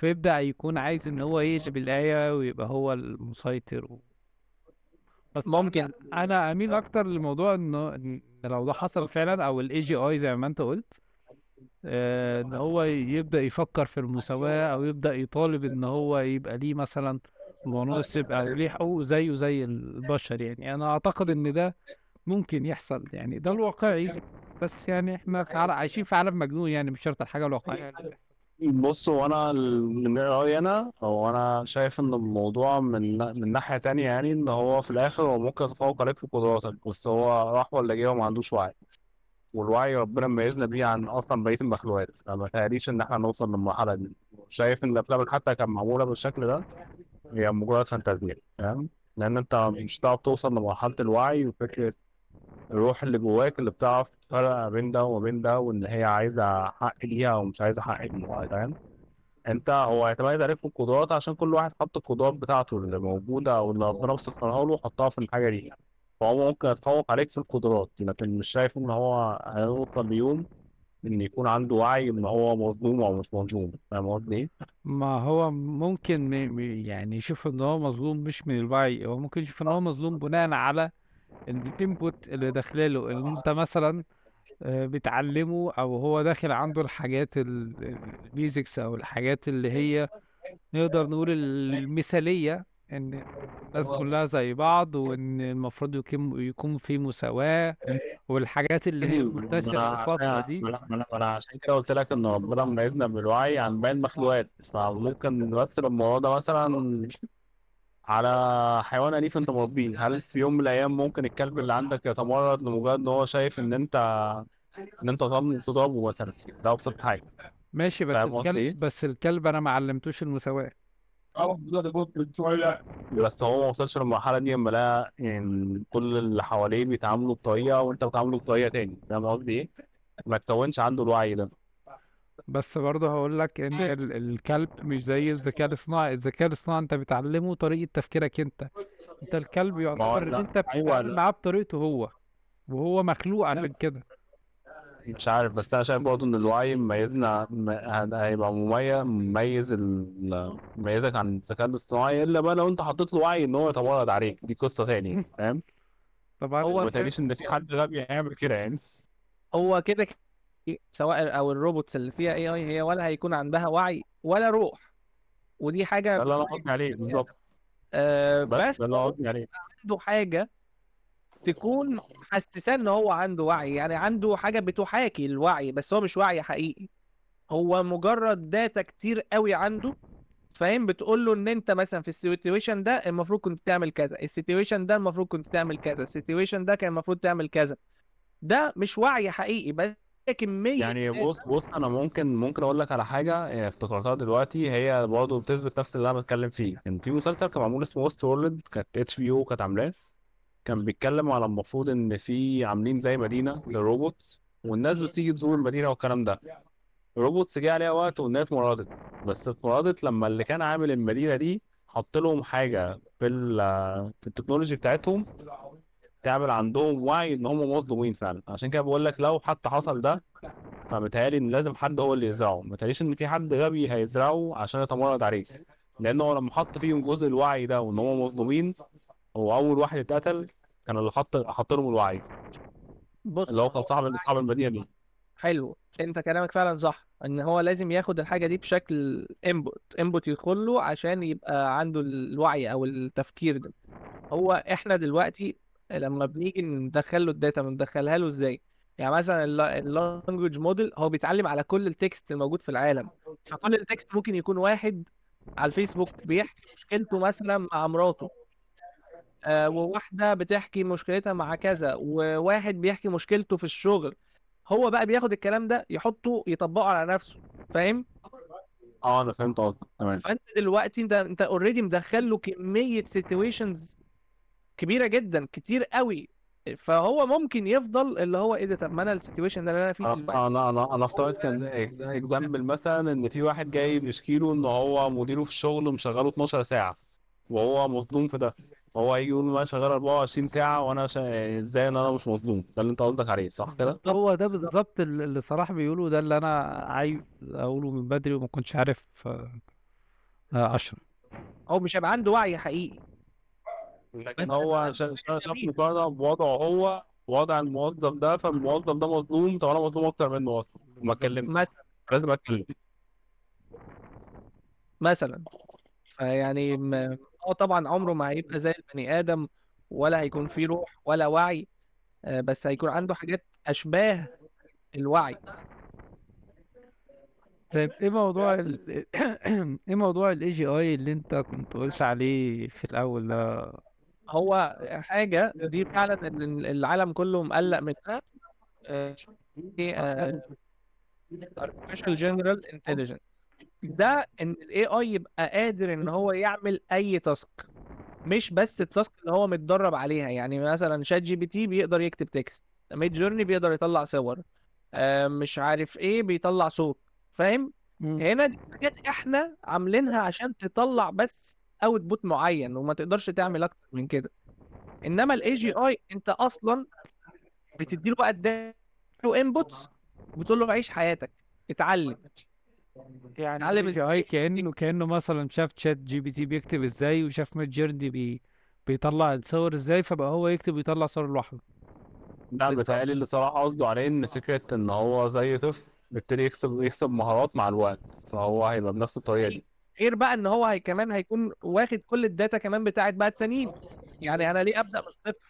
فيبدأ يكون عايز إن هو يقلب الآية ويبقى هو المسيطر و... بس ممكن. أنا أميل أكتر لموضوع إنه إن لو ده حصل فعلا أو ال AGI زي ما أنت قلت آه، إن هو يبدأ يفكر في المساواة أو يبدأ يطالب إن هو يبقى ليه مثلا مناصب أو ليه حقوق زيه زي البشر. يعني أنا أعتقد إن ده ممكن يحصل. يعني ده الواقعي. بس يعني إحنا عايشين في عالم مجنون يعني مش شرط الحاجة الواقعية. بص هو أنا من رأيي أنا هو أنا شايف إن الموضوع من من ناحية تانية يعني إن هو في الآخر هو ممكن يتفوق عليك في قدراتك بس هو راح ولا جه وما عندوش وعي. والوعي ربنا ميزنا بيه عن أصلا بقية المخلوقات فما تهيأليش إن إحنا نوصل للمرحلة دي. شايف إن الأفلام حتى كان معمولة بالشكل ده هي مجرد فانتازيا فاهم لأن أنت مش هتعرف توصل لمرحلة الوعي وفكرة الروح اللي جواك اللي بتعرف تفرق بين ده وما بين ده وإن هي عايزة حق ليها ومش عايزة حق ليها فاهم؟ أنت هو اعتماد عليك في القدرات عشان كل واحد حط القدرات بتاعته اللي موجودة أو اللي ربنا مسخرها له وحطها في الحاجة دي. فهو ممكن يتفوق عليك في القدرات لكن مش شايف إن هو هيوصل ليوم إن يكون عنده وعي إن هو مظلوم أو مش مظلوم. فاهم قصدي؟ ما هو ممكن يعني يشوف إن هو مظلوم مش من الوعي هو ممكن يشوف إن هو مظلوم بناء على ال input اللي داخلاله إن أنت مثلا آه، بتعلمه أو هو داخل عنده الحاجات ال basics أو الحاجات اللي هي نقدر نقول المثالية إن الناس كلها زي بعض وإن المفروض يكون يكون في مساواة والحاجات اللي هي منتشرة أنا الفترة دي. أنا عشان كده قلت لك ان ربنا ميزنا بالوعي عن باقي المخلوقات. فممكن نمثل الموضوع ده مثلا على حيوان أليف أنت مربيه. هل في يوم من الأيام ممكن الكلب اللي عندك يتمرد لمجرد إن هو شايف إن أنت إن أنت تضربه مثلا؟ ده أبسط حاجة. ماشي بس فاهم قصدي إيه؟ الكلب بس الكلب أنا ما علمتوش المساواة. بس هو ما وصلش للمرحلة دي لما لقى يعني كل اللي حواليه بيتعاملوا بطريقة وأنت بتعامله بطريقة تاني. فاهم قصدي إيه؟ ما تكونش عنده الوعي ده. بس برضه هقول لك إن ال- الكلب مش زي الذكاء الاصطناعي الذكاء الاصطناعي أنت بتعلمه طريقة تفكيرك أنت. أنت الكلب ما هو يعتبر إن لا انت بتتعامل لا. معاه بطريقته هو وهو مخلوق عشان كده. مش عارف بس أنا شايف برضه إن الوعي مميزنا م- هيبقى مميز مميز ال... مميزك عن الذكاء الاصطناعي إلا بقى لو أنت حطيت له وعي إن هو يتمرد عليك. دي قصة تانية فاهم؟ طبعا هو ما تقوليش إن في حد غبي هيعمل كده يعني. هو كده كده سواء أو ال robots اللي فيها AI هي ولا هيكون عندها وعي ولا روح. ودي ده حاجة اللي قصدي عليه بالظبط. آه بس ده اللي قصدي عليه. عنده حاجة تكون محسساه إن هو عنده وعي. يعني عنده حاجة بتحاكي الوعي بس هو مش وعي حقيقي. هو مجرد data كتير قوي عنده فاهم؟ بتقول له إن أنت مثلا في ال situation ده المفروض كنت تعمل كذا ال situation ده المفروض كنت تعمل كذا ال situation ده كان المفروض تعمل كذا. ده مش وعي حقيقي بس كمية يعني بص بص أنا ممكن ممكن أقول لك على حاجة آه، افتكرتها دلوقتي هي برضه بتثبت نفس اللي أنا بتكلم فيه. كان في مسلسل كان معمول اسمه Westworld كانت HBO كانت عاملاه. كان بيتكلم على المفروض إن في عاملين زي مدينة للروبوت والناس بتيجي تزور المدينة والكلام ده. ال robots جه عليها وقت والناس اتمردت بس اتمردت لما اللي كان عامل المدينة دي حط لهم حاجة في ال- في ال technology بتاعتهم. تعمل عندهم وعي إن هم مظلومين فعلا. عشان كده بقول لك لو حتى حصل ده فمتهيألي إن لازم حد هو اللي يزرعه. متهيأليش إن في حد غبي هيزرعه عشان يتمرد عليه. لأنه هو لما حط فيهم جزء الوعي ده وإن هم مظلومين هو أول واحد اتقتل كان اللي حط حط لهم الوعي. بص اللي هو كان صاحب صاحب المدينة دي. حلو. أنت كلامك فعلا صح. إن هو لازم ياخد الحاجة دي بشكل input input يدخل له عشان يبقى عنده الوعي أو التفكير ده. هو إحنا دلوقتي لما بنيجي ندخل له ال data بندخلها له إزاي؟ يعني مثلا ال language model هو بيتعلم على كل ال text الموجود في العالم. فكل ال text ممكن يكون واحد على الفيسبوك بيحكي مشكلته مثلا مع مراته. آه، وواحدة بتحكي مشكلتها مع كذا وواحد بيحكي مشكلته في الشغل. هو بقى بياخد الكلام ده يحطه يطبقه على نفسه. فاهم؟ آه أنا فهمت قصدك. تمام. فأنت دلوقتي أنت أنت already مدخل له كمية situations كبيرة جدا كتير قوي. فهو ممكن يفضل اللي هو إيه ده طب ما أنا ال situation ده اللي أنا فيه أنا أنا أنا أنا افترض كان example مثلا إن في واحد جاي بيشكي له إن هو مديره في الشغل مشغله 12 ساعة وهو مظلوم في ده. هو هيجي يقول أنا شغال 24 ساعة وأنا شا... إزاي إن أنا مش مظلوم ده اللي أنت قصدك عليه صح كده؟ هو ده بالظبط اللي صلاح بيقوله ده اللي أنا عايز أقوله من بدري وما كنتش عارف آه، آه، اشرح هو مش هيبقى عنده وعي حقيقي. لكن بس هو شا- شا- شاف مقارنه بوضعه هو وضع الموظف ده فالموظف ده مظلوم طب أنا مظلوم أكتر منه أصلا. وما اتكلمتش مثلا. لازم أتكلم. مثلا. فيعني م- هو طبعا عمره ما هيبقى زي البني آدم ولا هيكون فيه روح ولا وعي. آه، بس هيكون عنده حاجات أشباه الوعي. طيب إيه موضوع ال... إيه موضوع ال AGI اللي أنت كنت قلت عليه في الأول ده؟ هو حاجة دي فعلا ال- العالم كله مقلق منها. آه، آه، artificial general intelligence. ده إن ال AI يبقى قادر إن هو يعمل أي task مش بس ال task اللي هو متدرب عليها. يعني مثلا ChatGPT بيقدر يكتب text Midjourney بيقدر يطلع صور آه، مش عارف إيه بيطلع صوت فاهم. هنا دي حاجات إحنا عاملينها عشان تطلع بس output معين وما تقدرش تعمل أكتر من كده. إنما ال AGI أنت أصلا بتديله بقى اداله inputs وبتقول له عيش حياتك اتعلم. يعني اتعلم ال AGI كأنه كأنه مثلا شاف ChatGPT بيكتب إزاي وشاف Midjourney بي... بيطلع الصور إزاي فبقى هو يكتب ويطلع صور لوحده. لا بيتهيألي اللي صراحة قصده عليه إن فكرة إن هو زي طفل بيبتدي يكسب يكسب مهارات مع الوقت فهو هيبقى بنفس الطريقة دي. غير بقى إن هو هي كمان هيكون واخد كل ال data كمان بتاعت بقى التانيين. يعني أنا ليه أبدأ من الصفر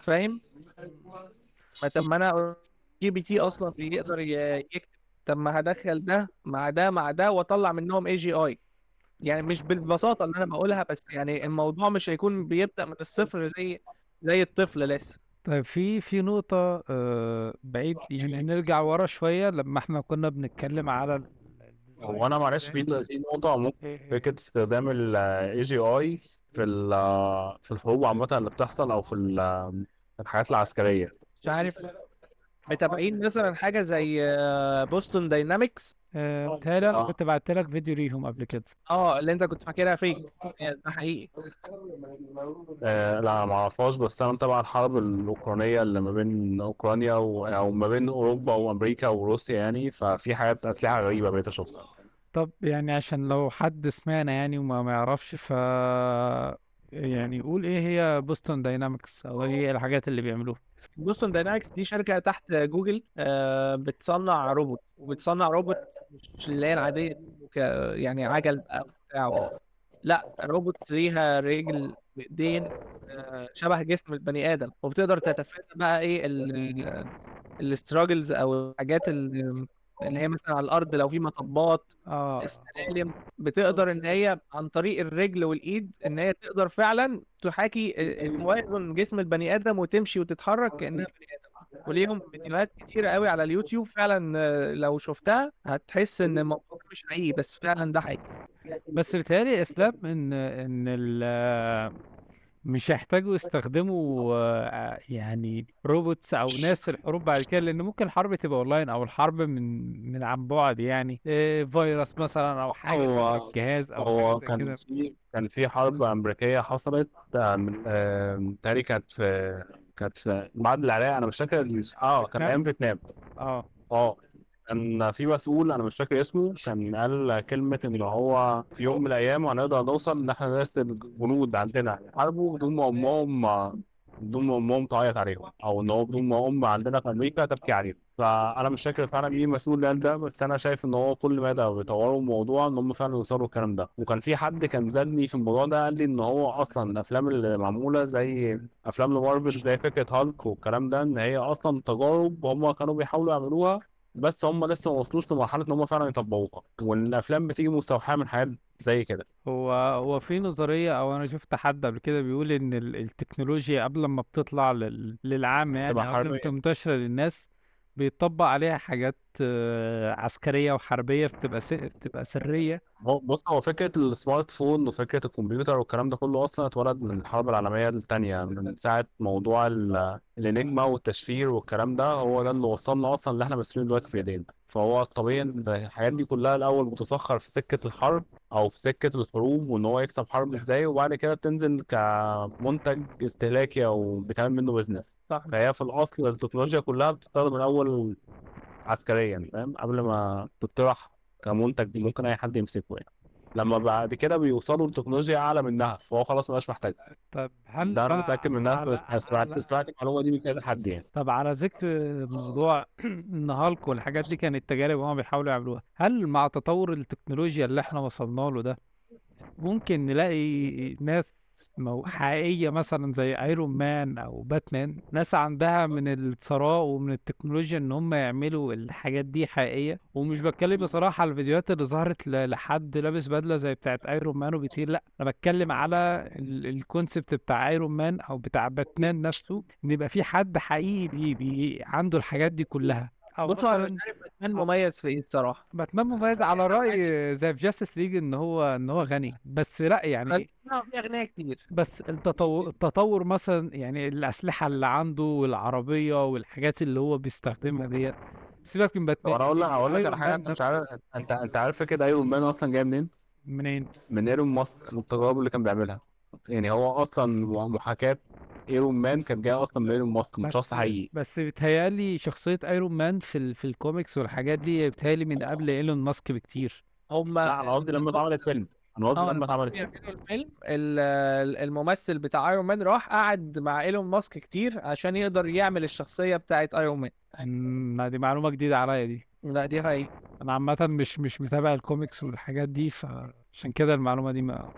فاهم؟ ما طب ما أنا GPT أصلا بيقدر يكتب. طب ما هدخل ده مع ده مع ده وأطلع منهم AGI يعني مش بالبساطة اللي أنا بقولها بس يعني الموضوع مش هيكون بيبدأ من الصفر زي زي الطفل لسه. طيب في في نقطة آه، بعيد يعني نرجع ورا شوية. لما إحنا كنا بنتكلم على هو أنا معلش في في نقطة ممكن فكرة استخدام ال AGI في ال في الحروب عامة اللي بتحصل أو في ال- في الحاجات العسكرية. مش عارف. متابعين مثلا حاجة زي آه، بوستون داينامكس آه، بتهيألي أنا آه. كنت بعت لك فيديو ليهم قبل كده. آه اللي أنت كنت فاكرها fake. ده حقيقي. آه، لا ما أعرفهاش بس أنا متابع الحرب الأوكرانية اللي ما بين أوكرانيا و... أو ما بين أوروبا وأمريكا وروسيا يعني ففي حاجات أسلحة غريبة بقيت أشوفها. طب يعني عشان لو حد سمعنا يعني وما ما يعرفش ف يعني قول إيه هي Boston Dynamics أو إيه الحاجات اللي بيعملوها؟ Boston Dynamics دي شركة تحت جوجل آه، بتصنع روبوت وبتصنع روبوت مش اللي هي العادية ك- يعني عجل بقى وبتاع لا روبوت ليها رجل بإيدين آه، شبه جسم البني آدم. وبتقدر تتفادى بقى إيه ال obstacles أو الحاجات اللي اللي هي مثلا على الأرض لو في مطبات آه. السلالم بتقدر إن هي عن طريق الرجل والإيد إن هي تقدر فعلا تحاكي توازن جسم البني آدم وتمشي وتتحرك كأنها بني آدم. وليهم فيديوهات كتيرة قوي على اليوتيوب فعلا آه، لو شفتها هتحس إن الموضوع مش حقيقي بس فعلا ده حقيقي. بس بيتهيألي إسلام إن إن ال مش هيحتاجوا يستخدموا آه، يعني robots أو ناس الحروب بعد كده لأن ممكن الحرب تبقى اونلاين أو الحرب من من عن بعد يعني فيروس مثلا أو حاجة هو في الجهاز أو هو حاجة زي كان كده. في كان في حرب أمريكية حصلت آه، من آه، تهيألي كانت في كانت في بعد العراق أنا مش فاكر ال- آه كان فيتنام أيام فيتنام. آه. آه. كان في مسؤول أنا مش فاكر اسمه كان قال كلمة إن هو في يوم من الأيام هنقدر نوصل إن إحنا نرسل جنود عندنا يحاربوا بدون ما أمهم بدون ما أمهم تعيط عليهم أو إن هو بدون ما أم عندنا في أمريكا تبكي عليهم. فأنا مش فاكر فعلا مين المسؤول اللي قال ده بس أنا شايف إن هو كل مدى بيطوروا الموضوع إن هم فعلا يوصلوا الكلام ده. وكان في حد كان زادني في الموضوع ده قال لي إن هو أصلا الأفلام اللي معمولة زي أفلام لمارفل زي فكرة هالك والكلام ده إن هي أصلا تجارب هم كانوا بيحاولوا يعملوها بس هم لسه ما وصلوش لمرحلة إن هم فعلا يطبقوها. وإن الأفلام بتيجي مستوحاة من حاجات زي كده. هو هو في نظرية أو أنا شفت حد قبل كده بيقول إن ال- التكنولوجيا قبل ما بتطلع لل- للعام يعني قبل ما منتشرة للناس بيطبق عليها حاجات آه، عسكرية وحربية بتبقى س- بتبقى سرية. بص هو فكرة السمارت فون وفكرة الكمبيوتر والكلام ده كله أصلا اتولد من الحرب العالمية التانية من ساعة موضوع ال- الإنجما والتشفير والكلام ده هو ده اللي وصلنا أصلا اللي إحنا ماسكينه دلوقتي في إيدينا. فهو الطبيعي إن الحاجات دي كلها الأول بتسخر في سكة الحرب أو في سكة الحروب وإن هو يكسب حرب إزاي وبعد كده بتنزل كمنتج استهلاكي أو بيتعمل منه بيزنس صح. فهي في الأصل التكنولوجيا كلها بتستخدم الأول عسكريا فاهم؟ قبل ما تطرح كمنتج ممكن أي حد يمسكه يعني. لما بعد كده بيوصلوا لتكنولوجيا أعلى منها فهو خلاص مبقاش محتاج طب هل ده أنا بقى متأكد منها على بس سمعت على سمعت المعلومة دي من كذا حد يعني. طب على ذكر موضوع ان هالك والحاجات دي كانت تجارب هما بيحاولوا يعملوها. هل مع تطور التكنولوجيا اللي إحنا وصلنا له ده ممكن نلاقي ناس مو- حقيقية مثلا زي Iron Man أو باتمان ناس عندها من الثراء ومن التكنولوجيا إن هم يعملوا الحاجات دي حقيقية. ومش بتكلم بصراحة على الفيديوهات اللي ظهرت لحد لابس بدلة زي بتاعت Iron Man وبيطير لأ أنا بتكلم على ال concept بتاع Iron Man أو بتاع باتمان نفسه إن يبقى في حد حقيقي بي بي عنده الحاجات دي كلها. بص أنا مش مثلا عارف باتمان مميز في إيه الصراحة. باتمان مميز على رأي زي في Justice League إن هو إن هو غني بس لأ بس يعني لا، في اغنياء كتير. بس التطور التطور مثلا يعني الأسلحة اللي عنده والعربية والحاجات اللي هو بيستخدمها ديت. سيبك من طب باتمان. أنا أقول لك أقول لك على حاجة ايرون مان انت مش نفسه عارف أنت أنت عارف فكره أيرون مان أصلا جاية منين؟ منين؟ من إيلون ماسك والتجارب اللي كان بيعملها. يعني هو أصلا محاكاة ايرون مان كانت جاية أصلا من إيلون ماسك من شخص حقيقي. بس بيتهيألي شخصية ايرون مان في ال... في الكوميكس والحاجات دي بيتهيألي من قبل إيلون ماسك بكتير. هم لا أنا قصدي لما اتعملت فيلم أنا قصدي آه لما اتعملت فيلم الفيلم. ال- ال- الممثل بتاع ايرون مان راح قعد مع إيلون ماسك كتير عشان يقدر يعمل الشخصية بتاعت ايرون مان أم، دي معلومة جديدة عليا دي. لا دي حقيقة. أنا عامة مش مش متابع الكوميكس والحاجات دي فعشان كده المعلومة دي ما ما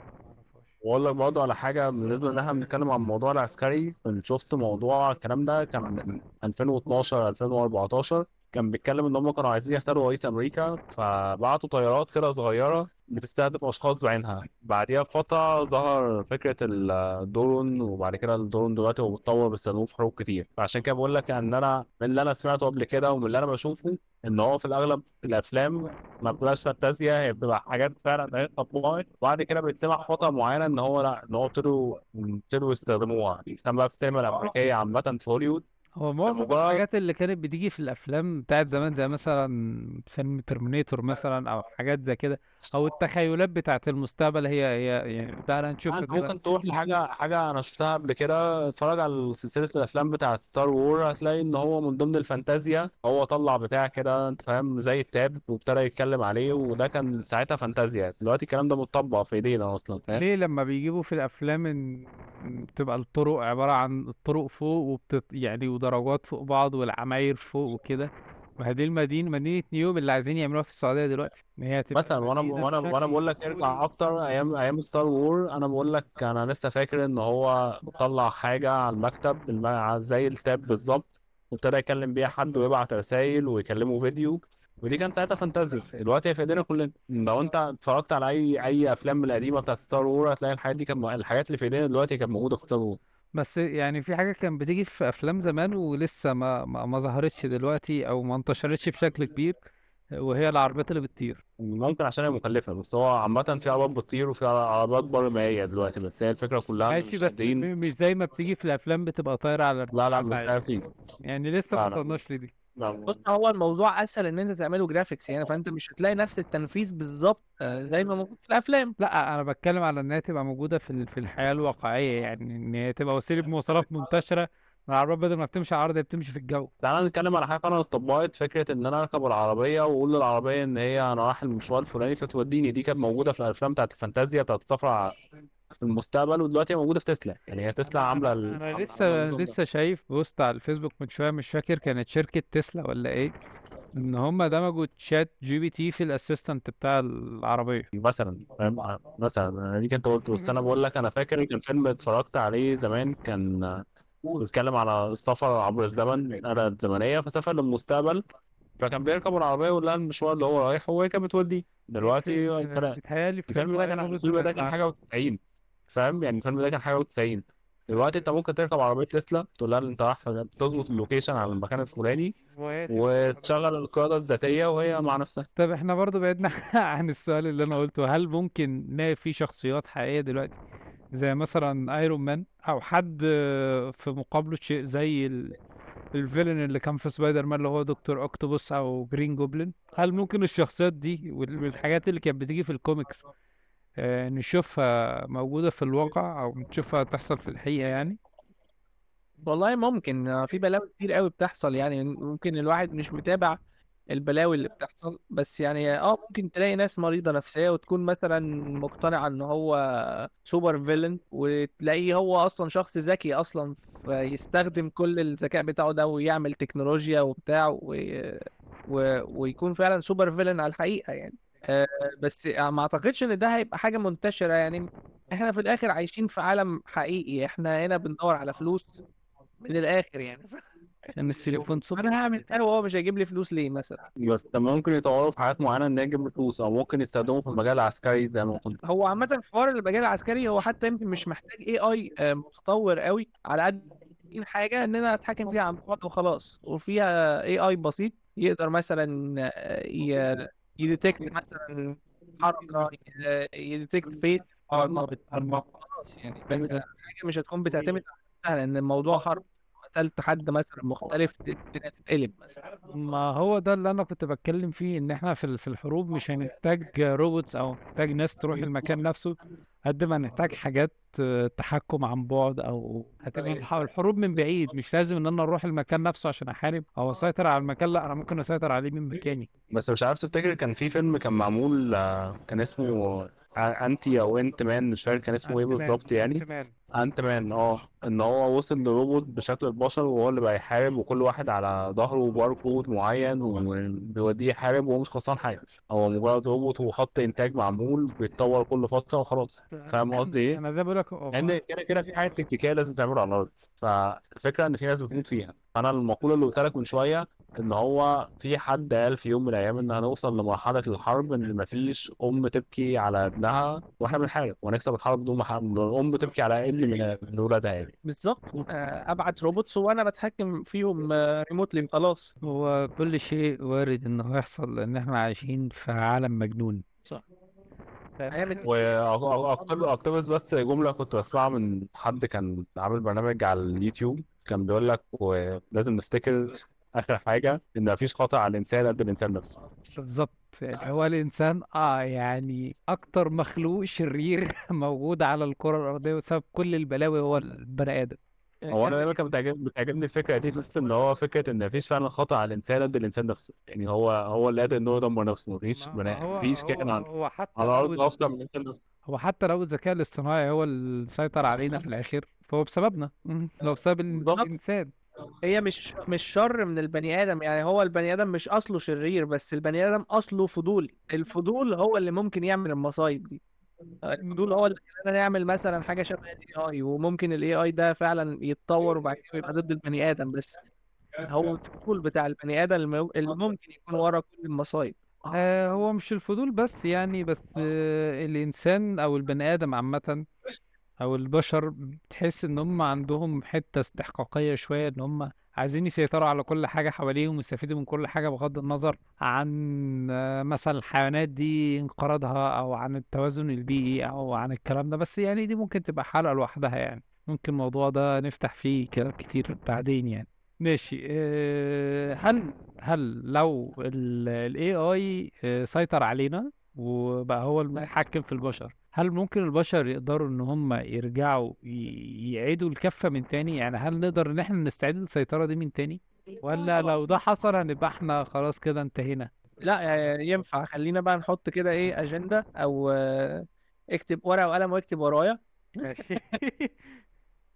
وأقول لك برضه على حاجة بالنسبة إن إحنا بنتكلم عن الموضوع العسكري شفت موضوع الكلام ده كان من 2012 2014 كان بيتكلم إن هم كانوا عايزين يختاروا رئيس أمريكا فبعتوا طيارات كده صغيرة بتستهدف أشخاص بعينها. بعديها بفترة ظهر فكرة الدرون وبعد كده الدرون دلوقتي هو بيتطور بيستخدموه في حروب كتير. فعشان كده بقول لك إن أنا من اللي أنا سمعته قبل كده ومن اللي أنا بشوفه إن هو في الأغلب الأفلام ما بتبقاش فانتازيا هي بتبقى حاجات فعلا هي اتطبقت وبعد كده بيتسمع فتره معينة إن هو لأ إن هو ابتدوا ابتدوا يستخدموها. كان بقى في السينما الأمريكية عامة في هوليوود هو معظم الحاجات اللي كانت بتيجي في الأفلام بتاعت زمان زي مثلا فيلم ترمينيتور مثلا أو حاجات زي كده أو التخيلات بتاعت المستقبل هي هي يعني تعالى انت كده. ممكن تروح لحاجة حاجة أنا شفتها قبل كده. اتفرج على سلسلة الأفلام بتاعت ستار وور هتلاقي إن هو من ضمن الفانتازيا هو طلع بتاع كده أنت فاهم زي ال tab وابتدى يتكلم عليه وده كان ساعتها فانتازيا. دلوقتي الكلام ده متطبق في إيدينا أصلا فاهم؟ ليه لما بيجيبوا في الأفلام ان إن بتبقى الطرق عبارة عن الطرق فوق وبتت يعني ودرجات فوق بعض والعماير فوق وكده؟ وهذه المدينة مدينة نيوم اللي عايزين يعملوها في السعودية دلوقتي إن هي تبقى مثلا وأنا مدينة وأنا وأنا بقول لك ارجع أكتر أيام أيام ستار وور أنا بقول لك أنا لسه فاكر إن هو طلع حاجة على المكتب الم- زي ال tab بالظبط وابتدى يكلم بيها حد ويبعت رسائل ويكلمه فيديو. ودي كانت ساعتها فانتازيا. دلوقتي هي في ايدينا كلنا لو أنت اتفرجت على أي أي أفلام من القديمة بتاعت ستار وور هتلاقي الحاجات دي كانت الحاجات اللي في إيدينا دلوقتي كانت موجودة في ستار وور بس يعني في حاجة كانت بتيجي في أفلام زمان ولسه ما ما, ما ظهرتش دلوقتي أو ما انتشرتش بشكل كبير وهي العربيات اللي بتطير. ممكن عشان هي مكلفة بس هو عامة في عربيات بتطير وفي عربيات برمائية دلوقتي بس هي الفكرة كلها ماشي مش بس قادرين مش زي ما بتيجي في الأفلام بتبقى طايرة على لا لا مش يعني لسه لا ما لا وصلناش لدي. لا بص هو الموضوع أسهل إن أنت تعمله جرافيكس يعني فأنت مش هتلاقي نفس التنفيذ بالظبط آه، زي ما موجود في الأفلام. لا أنا بتكلم على إنها تبقى موجودة في في الحياة الواقعية يعني إن هي تبقى وسيلة مواصلات منتشرة العربيات بدل ما بتمشي على الأرض هي بتمشي في الجو. تعالى نتكلم على حاجة فعلا اتطبقت فكرة إن أنا أركب العربية وأقول للعربية إن هي أنا رايح المشوار الفلاني فتوديني دي كانت موجودة في الأفلام بتاعت الفانتازيا بتاعت السفر في المستقبل ودلوقتي هي موجودة في تسلا. يعني هي تسلا عاملة ال... أنا عاملة لسه النظام ده. لسه شايف post على الفيسبوك من شوية مش فاكر كانت شركة تسلا ولا إيه إن هم دمجوا تشات جي بي تي في ال assistant بتاع العربية. مثلا فاهم؟ مثلا أنا دي انت قلت بس أنا بقول لك أنا فاكر كان فيلم اتفرجت عليه زمان كان بيتكلم على السفر عبر الزمن الآلة الزمنية فسافر للمستقبل فكان بيركب العربية لها المشوار اللي هو رايحه وهي كانت بتوديه دلوقتي بيتهيألي في الفيلم ده كان روبوت الفيلم ده كان بتاع- حاجة و90 فاهم؟ يعني الفيلم ده كان حاجة و90 دلوقتي انت ممكن تركب عربية تسلا تقول لها انت رايح فين، تظبط ال location على المكان الفلاني وتشغل القيادة الذاتية وهي مع نفسها. طب إحنا برضو بعدنا عن السؤال اللي أنا قلته هل ممكن نلاقي في شخصيات حقيقية دلوقتي؟ زي مثلا ايرون مان أو حد في مقابله شيء زي ال... ال villain اللي كان في سبايدر مان اللي هو دكتور أوكتوبوس أو جرين جوبلن هل ممكن الشخصيات دي وال- والحاجات اللي كانت بتيجي في الكوميكس نشوفها موجودة في الواقع أو نشوفها تحصل في الحقيقة يعني؟ والله ممكن آه، في بلاوي كتير قوي بتحصل يعني ممكن الواحد مش متابع البلاوي اللي بتحصل بس يعني آه ممكن تلاقي ناس مريضة نفسية وتكون مثلا مقتنعة إن هو super villain وتلاقيه هو أصلا شخص ذكي أصلا فيستخدم كل الذكاء بتاعه ده ويعمل تكنولوجيا وبتاع و... و... ويكون فعلا super villain على الحقيقة يعني. آه بس ما اعتقدش ان ده هيبقى حاجة منتشرة يعني. إحنا في الآخر عايشين في عالم حقيقي. إحنا هنا بندور على فلوس من الآخر يعني. عشان التليفون أنا هعمل ده وهو مش هيجيب لي فلوس ليه مثلا؟ بس طب ممكن يطوروا في حاجات معينة إن هي تجيب فلوس أو ممكن يستخدموا في المجال العسكري زي ما قلت. هو عامة حوار المجال العسكري هو حتى يمكن مش محتاج AI متطور قوي على قد حاجة إن أنا أتحكم فيها عن بعد وخلاص. وفيها AI بسيط يقدر مثلا آه، ي- ي detect مثلا حركة ي detect face خلاص يعني بس حاجة مش هتكون بتعتمد على لأن الموضوع حرب قتلت حد مثلا مختلف الدنيا تتقلب مثلا. ما هو ده اللي أنا كنت بتكلم فيه إن إحنا في في الحروب مش هنحتاج روبوتس أو نحتاج ناس تروح المكان نفسه قد ما هنحتاج حاجات تحكم عن بعد أو هتبقى الح- الحروب من بعيد. مش لازم إن أنا أروح المكان نفسه عشان أحارب أو أسيطر على المكان لأ أنا ممكن أسيطر عليه من مكاني. بس مش عارف تفتكر كان في فيلم كان معمول آه، كان اسمه آه، أنتي أو أنت مان مش فاكر كان اسمه إيه بالظبط يعني؟ انت مان آه ان هو وصل لروبوت بشكل البشر وهو اللي بقى يحارب وكل واحد على ظهره باركود معين وبيوديه يحارب وهو مش خسران حاجة. هو مجرد روبوت وخط إنتاج معمول بيتطور كل فترة وخلاص. فاهم قصدي إيه؟ أنا زي ما بقول لك لأن كده كده في حاجات تكتيكية لازم تعملها على الأرض. فالفكرة إن في ناس بتموت فيها. أنا المقولة اللي قلت لك من شوية إن هو في حد قال في يوم من الأيام إن هنوصل لمرحلة الحرب إن مفيش أم تبكي على ابنها وإحنا بنحارب وهنكسب الحرب بدون ما الام تبكي على ابن من ولادها يعني. بالظبط. أبعت robots وأنا بتحكم فيهم remotely خلاص. هو كل شيء وارد إنه يحصل لأن إحنا عايشين في عالم مجنون. صح. واقتبس بس جملة كنت بسمعها من حد كان عامل برنامج على اليوتيوب. كان بيقول لك ولازم نفتكر آخر حاجة إن مفيش خطأ على الإنسان قد الإنسان نفسه. بالظبط. يعني هو الإنسان آه يعني أكتر مخلوق شرير موجود على الكرة الأرضية بسبب كل البلاوي هو البني آدم. هو أنا دايما كانت بتعجب- بتعجبني الفكرة دي بس إن هو فكرة إن مفيش فعلا خطأ على الإنسان قد الإنسان نفسه. يعني هو هو اللي قادر إن هو يدمر نفسه. مفيش ما بني هو مفيش هو كائن على هو حتى على الأرض لو أفضل من الإنسان نفسه. هو حتى لو الذكاء الاصطناعي هو اللي سيطر علينا في الآخر فهو بسببنا. مم. لو بسبب ال- بالظبط. الإنسان. هي مش مش شر من البني آدم يعني هو البني آدم مش أصله شرير بس البني آدم أصله فضولي الفضول هو اللي ممكن يعمل المصايب دي. الفضول هو اللي خلانا نعمل مثلا حاجة شبه ال AI وممكن ال AI ده فعلا يتطور وبعد كده يبقى ضد البني آدم بس هو الفضول بتاع البني آدم اللي ممكن يكون ورا كل المصايب. آه هو مش الفضول بس يعني بس آه الإنسان أو البني آدم عامة أو البشر بتحس إن هم عندهم حتة استحقاقية شوية إن هم عايزين يسيطروا على كل حاجة حواليهم ويستفيدوا من كل حاجة بغض النظر عن آه، مثلا الحيوانات دي انقراضها أو عن التوازن البيئي أو عن الكلام ده. بس يعني دي ممكن تبقى حلقة لوحدها يعني. ممكن الموضوع ده نفتح فيه كلام كتير بعدين يعني. ماشي آه، هل هل لو ال AI آه، سيطر علينا وبقى هو المتحكم في البشر هل ممكن البشر يقدروا إن هم يرجعوا ي- يعيدوا الكفة من تاني؟ يعني هل نقدر إن إحنا نستعيد السيطرة دي من تاني؟ ولا لو ده حصل هنبقى إحنا خلاص كده انتهينا؟ لا آه، ينفع. خلينا بقى نحط كده إيه أجندة أو آه، اكتب ورقة وقلم واكتب ورايا. ماشي.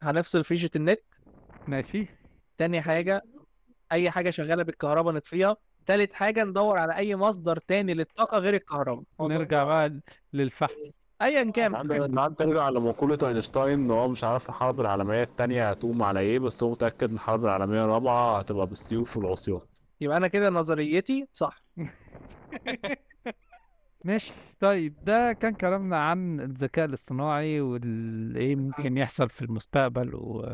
هنفصل فيشة النت. ماشي. تاني حاجة أي حاجة شغالة بالكهرباء نطفيها. تالت حاجة ندور على أي مصدر تاني للطاقة غير الكهرباء. نرجع بقى للفحم. ايا كان. عندك ترجع لمقولة أينشتاين إن هو مش عارف الحرب العالمية التانية هتقوم على إيه بس هو متأكد إن الحرب العالمية الرابعة هتبقى بالسيوف والعصيان. يبقى أنا كده نظريتي صح. ماشي. طيب ده كان كلامنا عن الذكاء الاصطناعي وايه ممكن يحصل في المستقبل و...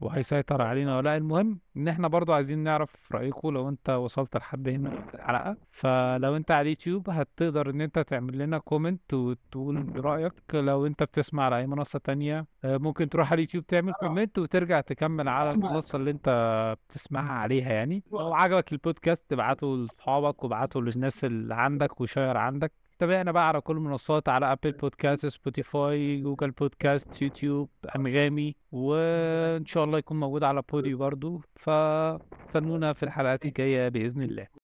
وهيسيطر علينا. ولا لا المهم إن إحنا برضو عايزين نعرف رأيكم لو أنت وصلت لحد هنا في الحلقة. فلو أنت على اليوتيوب هتقدر إن أنت تعمل لنا comment وتقول رأيك. لو أنت بتسمع على أي منصة تانية آه، ممكن تروح على اليوتيوب تعمل comment وترجع تكمل على المنصة اللي أنت بتسمعها عليها يعني. لو عجبك البودكاست تبعته لأصحابك وابعته للناس اللي عندك و share عندك. تابعنا بقى على كل المنصات على Apple Podcasts Spotify Google Podcasts YouTube أنغامي وإن شاء الله يكون موجود على بودي برضو. فاستنونا في الحلقات الجاية بإذن الله.